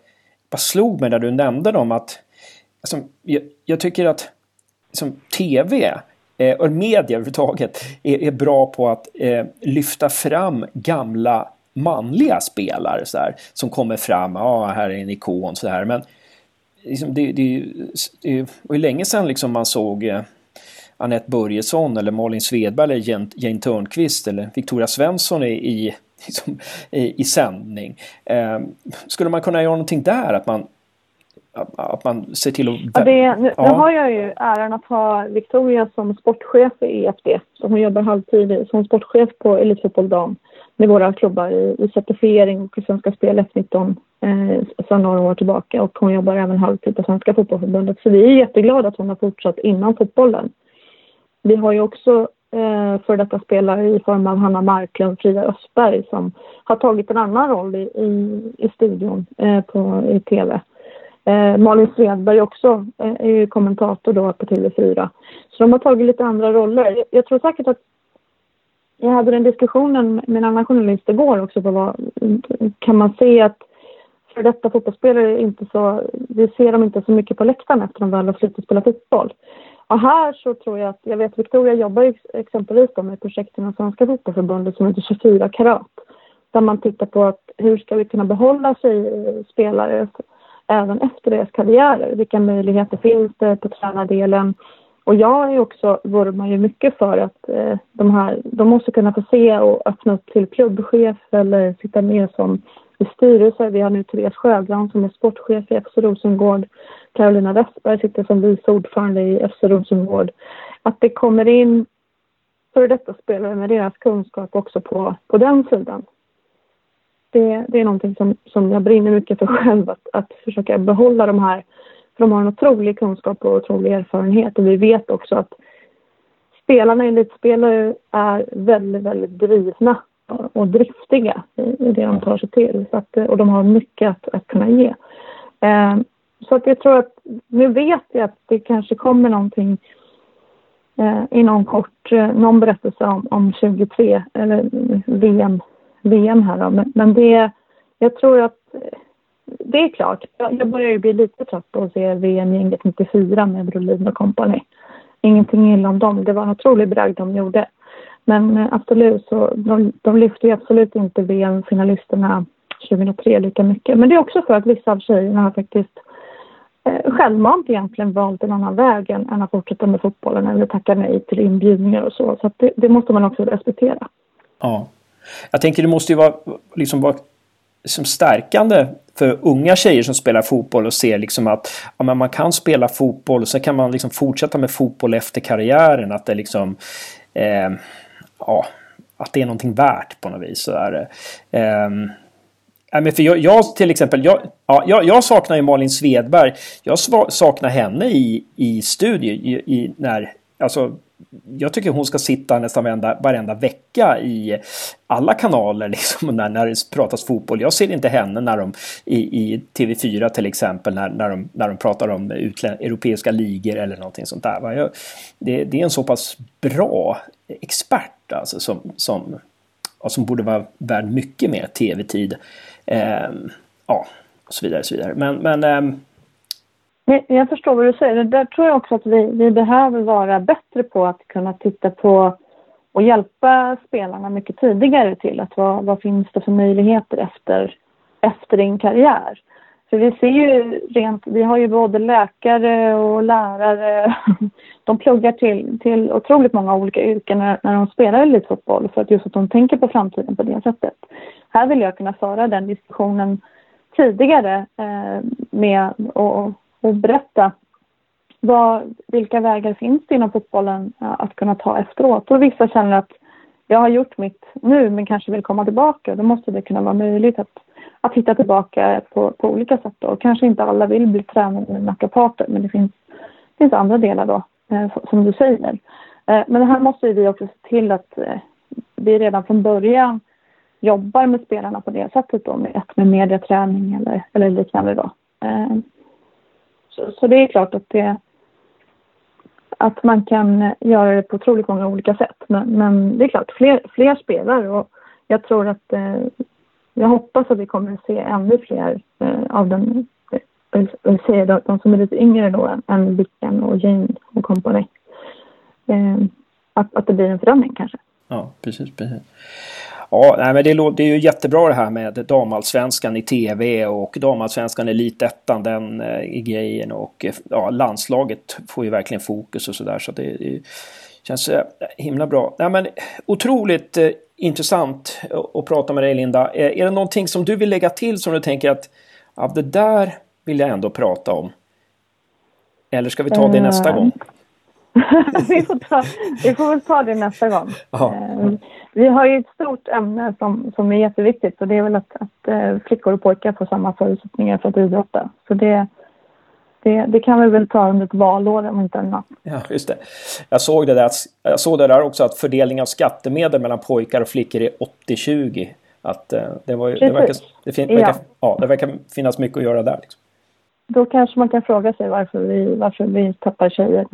Speaker 1: Vad slog mig när du nämnde dem att. Alltså, jag, jag tycker att liksom, tv eh, och media överhuvudtaget är, är bra på att eh, lyfta fram gamla manliga spelare så här, som kommer fram. Ja, här är en ikon så här. Men liksom, det, det, det var ju länge sedan liksom man såg eh, Anette Börjesson eller Malin Svedberg eller Jane, Jane Törnqvist eller Victoria Svensson i, i, liksom, i, i sändning. Eh, skulle man kunna göra någonting där? Att man att man ser till att...
Speaker 4: Ja, det, nu, ja. nu har jag ju äran att ha Victoria som sportchef i EFD. Så hon jobbar halvtid som sportchef på Elitfotboll Dam med våra klubbar i, i certifiering och i Svenska Spel F19 eh, sedan några år tillbaka. Och hon jobbar även halvtid på Svenska Fotbollförbundet. Så vi är jätteglada att hon har fortsatt inom fotbollen. Vi har ju också eh, för detta spelare i form av Hanna Marklund och Frida Östberg som har tagit en annan roll i, i, i studion eh, på, i tv. Eh, Malin Svedberg också eh, är ju kommentator då på TV4. Så de har tagit lite andra roller. Jag, jag tror säkert att jag hade den diskussionen med en annan journalist igår också på vad kan man se att för detta fotbollsspelare inte så, vi ser dem inte så mycket på läktaren efter de väl har slutat spela fotboll. Och här så tror jag att, jag vet Victoria jobbar exempelvis då med projekt inom Svenska fotbollförbundet som heter 24 karat. Där man tittar på att hur ska vi kunna behålla sig eh, spelare även efter deras karriärer? Vilka möjligheter finns det på tränardelen? Och jag är också, vurmar ju mycket för att eh, de här, de måste kunna få se och öppna upp till klubbchef eller sitta med som i styrelser. Vi har nu Therese Sjögran som är sportchef i FC Rosengård. Carolina Westberg sitter som vice ordförande i FC Rosengård. Att det kommer in före detta spelare med deras kunskap också på, på den sidan. Det, det är någonting som, som jag brinner mycket för själv, att, att försöka behålla de här för de har en otrolig kunskap och otrolig erfarenhet och vi vet också att spelarna, elitspelare, är väldigt, väldigt drivna och driftiga i det de tar sig till. Så att, och de har mycket att, att kunna ge. Eh, så att jag tror att nu vet jag att det kanske kommer någonting eh, inom kort, eh, någon berättelse om, om 23 eller VM, VM här då. Men, men det, jag tror att det är klart. Jag börjar ju bli lite trött på att se VM-gänget 94 med Brolin och kompani. Ingenting illa om dem. Det var en otrolig bragd de gjorde. Men eh, absolut, så de, de lyfte ju absolut inte VM-finalisterna 2003 lika mycket. Men det är också för att vissa av tjejerna har faktiskt eh, självmant egentligen valt en annan väg än, än att fortsätta med fotbollen eller tacka nej till inbjudningar och så. Så det, det, måste man också respektera.
Speaker 1: Ja. Jag tänker det måste ju vara, liksom vara liksom stärkande för unga tjejer som spelar fotboll och ser liksom att ja, men man kan spela fotboll och så kan man liksom fortsätta med fotboll efter karriären. Att det liksom eh, ja, att det är någonting värt på något vis. Så där. Eh, men för jag, jag, till exempel, jag, ja, jag, jag saknar ju Malin Svedberg. Jag saknar henne i, i studion i, i, när, alltså jag tycker hon ska sitta nästan varenda, varenda vecka i alla kanaler (laughs) liksom, när, när det pratas fotboll. Jag ser inte henne när de i, i TV4 till exempel när, när, de, när de pratar om utlän, europeiska ligor eller någonting sånt där. Jag, det, det, är en så pass bra expert alltså, som, som, som borde vara värd mycket mer TV-tid. Eh, ja, och så vidare. Och så vidare. Men, men eh,
Speaker 4: jag förstår vad du säger. Där tror jag också att vi, vi behöver vara bättre på att kunna titta på och hjälpa spelarna mycket tidigare till att vad, vad finns det för möjligheter efter, efter din karriär. För vi ser ju rent, vi har ju både läkare och lärare. (laughs) De pluggar till, till otroligt många olika yrken när, när de spelar elitfotboll för att just att de tänker på framtiden på det sättet. Här vill jag kunna föra den diskussionen tidigare eh, med och, och berätta vad, vilka vägar finns det inom fotbollen att kunna ta efteråt. Och vissa känner att jag har gjort mitt nu men kanske vill komma tillbaka. Då måste det kunna vara möjligt att, att hitta tillbaka på, på olika sätt. Då. Kanske inte alla vill bli tränare med naprapater men det finns, finns andra delar då, eh, som du säger. Eh, men här måste vi också se till att eh, vi redan från början jobbar med spelarna på det sättet då, med, med mediaträning eller, eller liknande då. Eh, så, så, det är klart att det att man kan göra det på otroligt många olika sätt. Men, men det är klart, fler, fler spelar och jag tror att eh, jag hoppas att vi kommer att se ännu fler eh, av den, eh, säger de, de som är lite yngre då än, Bicken och Jane och kompani. Eh, att, att det blir en förändring kanske.
Speaker 1: Ja, precis, precis. Ja, nej, men det, det är ju jättebra det här med damallsvenskan i tv och damallsvenskan elitettan, den eh, grejen och eh, ja, landslaget får ju verkligen fokus och sådär så det, det känns eh, himla bra. Nej, men otroligt eh, intressant att prata med dig Linda. Eh, är det någonting som du vill lägga till som du tänker att ja, det där vill jag ändå prata om? Eller ska vi ta det nästa gång? (laughs)
Speaker 4: vi, får ta, vi får väl ta det nästa gång. Uh, vi har ju ett stort ämne som, som är jätteviktigt och det är väl att, att uh, flickor och pojkar får samma förutsättningar för att idrotta. Så det, det, det, kan vi väl ta under ett valår om inte annat.
Speaker 1: Ja, just det. Jag såg det, där, jag såg det där också att fördelning av skattemedel mellan pojkar och flickor är 80-20. Att uh, det, var, det, verkar, det, fin, verkar, ja. ja. det verkar finnas mycket att göra där. Liksom.
Speaker 4: Då kanske man kan fråga sig varför vi, varför vi tappar tjejer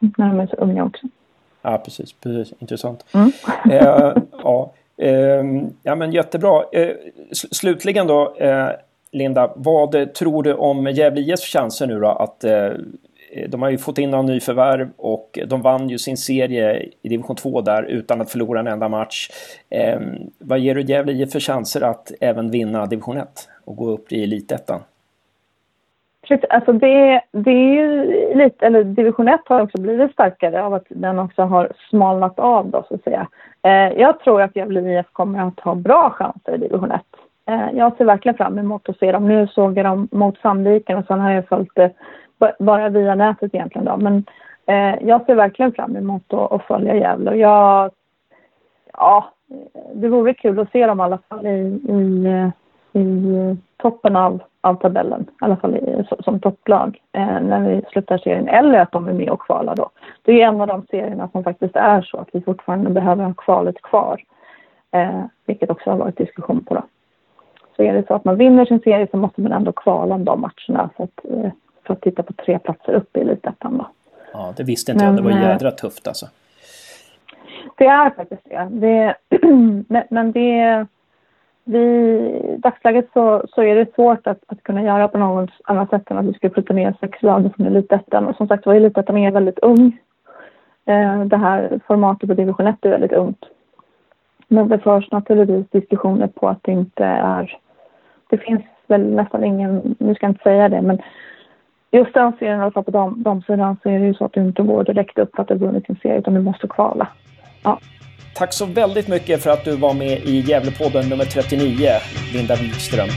Speaker 4: när de är så unga också.
Speaker 1: Ja, precis. precis. Intressant. Mm. eh, ja. Eh, ja, men jättebra. Eh, slutligen då, eh, Linda. Vad tror du om Gävle IFs chanser nu då? Att, eh, de har ju fått in några nyförvärv och de vann ju sin serie i division 2 där utan att förlora en enda match. Eh, vad ger du Gävle IF för chanser att även vinna division 1 och gå upp i elitettan?
Speaker 4: Alltså det, det är ju lite, eller division 1 har också blivit starkare av att den också har smalnat av då så att säga. Eh, jag tror att Gävle IF kommer att ha bra chanser i division 1. Eh, jag ser verkligen fram emot att se dem. Nu såg jag dem mot Sandviken och sen har jag följt det bara via nätet egentligen då. Men eh, jag ser verkligen fram emot att, att följa Gävle och jag, ja, det vore kul att se dem i alla fall i, i, eh, i toppen av av tabellen, i alla fall i, som topplag, eh, när vi slutar serien. Eller att de är med och kvalar då. Det är en av de serierna som faktiskt är så att vi fortfarande behöver ha kvalet kvar. Eh, vilket också har varit diskussion på då. Så är det så att man vinner sin serie så måste man ändå kvala om de matcherna för att, eh, för att titta på tre platser upp i Elitettan då.
Speaker 1: Ja, det visste inte men, jag. Det var eh, jädra tufft alltså.
Speaker 4: Det är faktiskt det. det (clears throat) men, men det vi, I dagsläget så, så är det svårt att, att kunna göra på något annat sätt än att vi skulle flytta ner sex lag från elitettan. Och som sagt var, elitettan är väldigt ung. Eh, det här formatet på division 1 är väldigt ungt. Men det förs naturligtvis diskussioner på att det inte är... Det finns väl nästan ingen, nu ska jag inte säga det, men just den serien, i alla fall på damsidan, så är det ju så att du inte går direkt upp för att du har vunnit din serie, utan du måste kvala. Ja.
Speaker 1: Tack så väldigt mycket för att du var med i Gävlepodden nummer 39, Linda Wikström.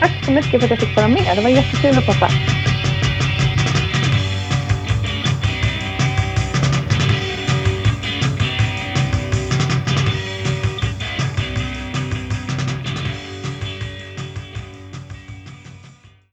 Speaker 4: Tack så mycket för att jag fick vara med. Det var jättekul att prata.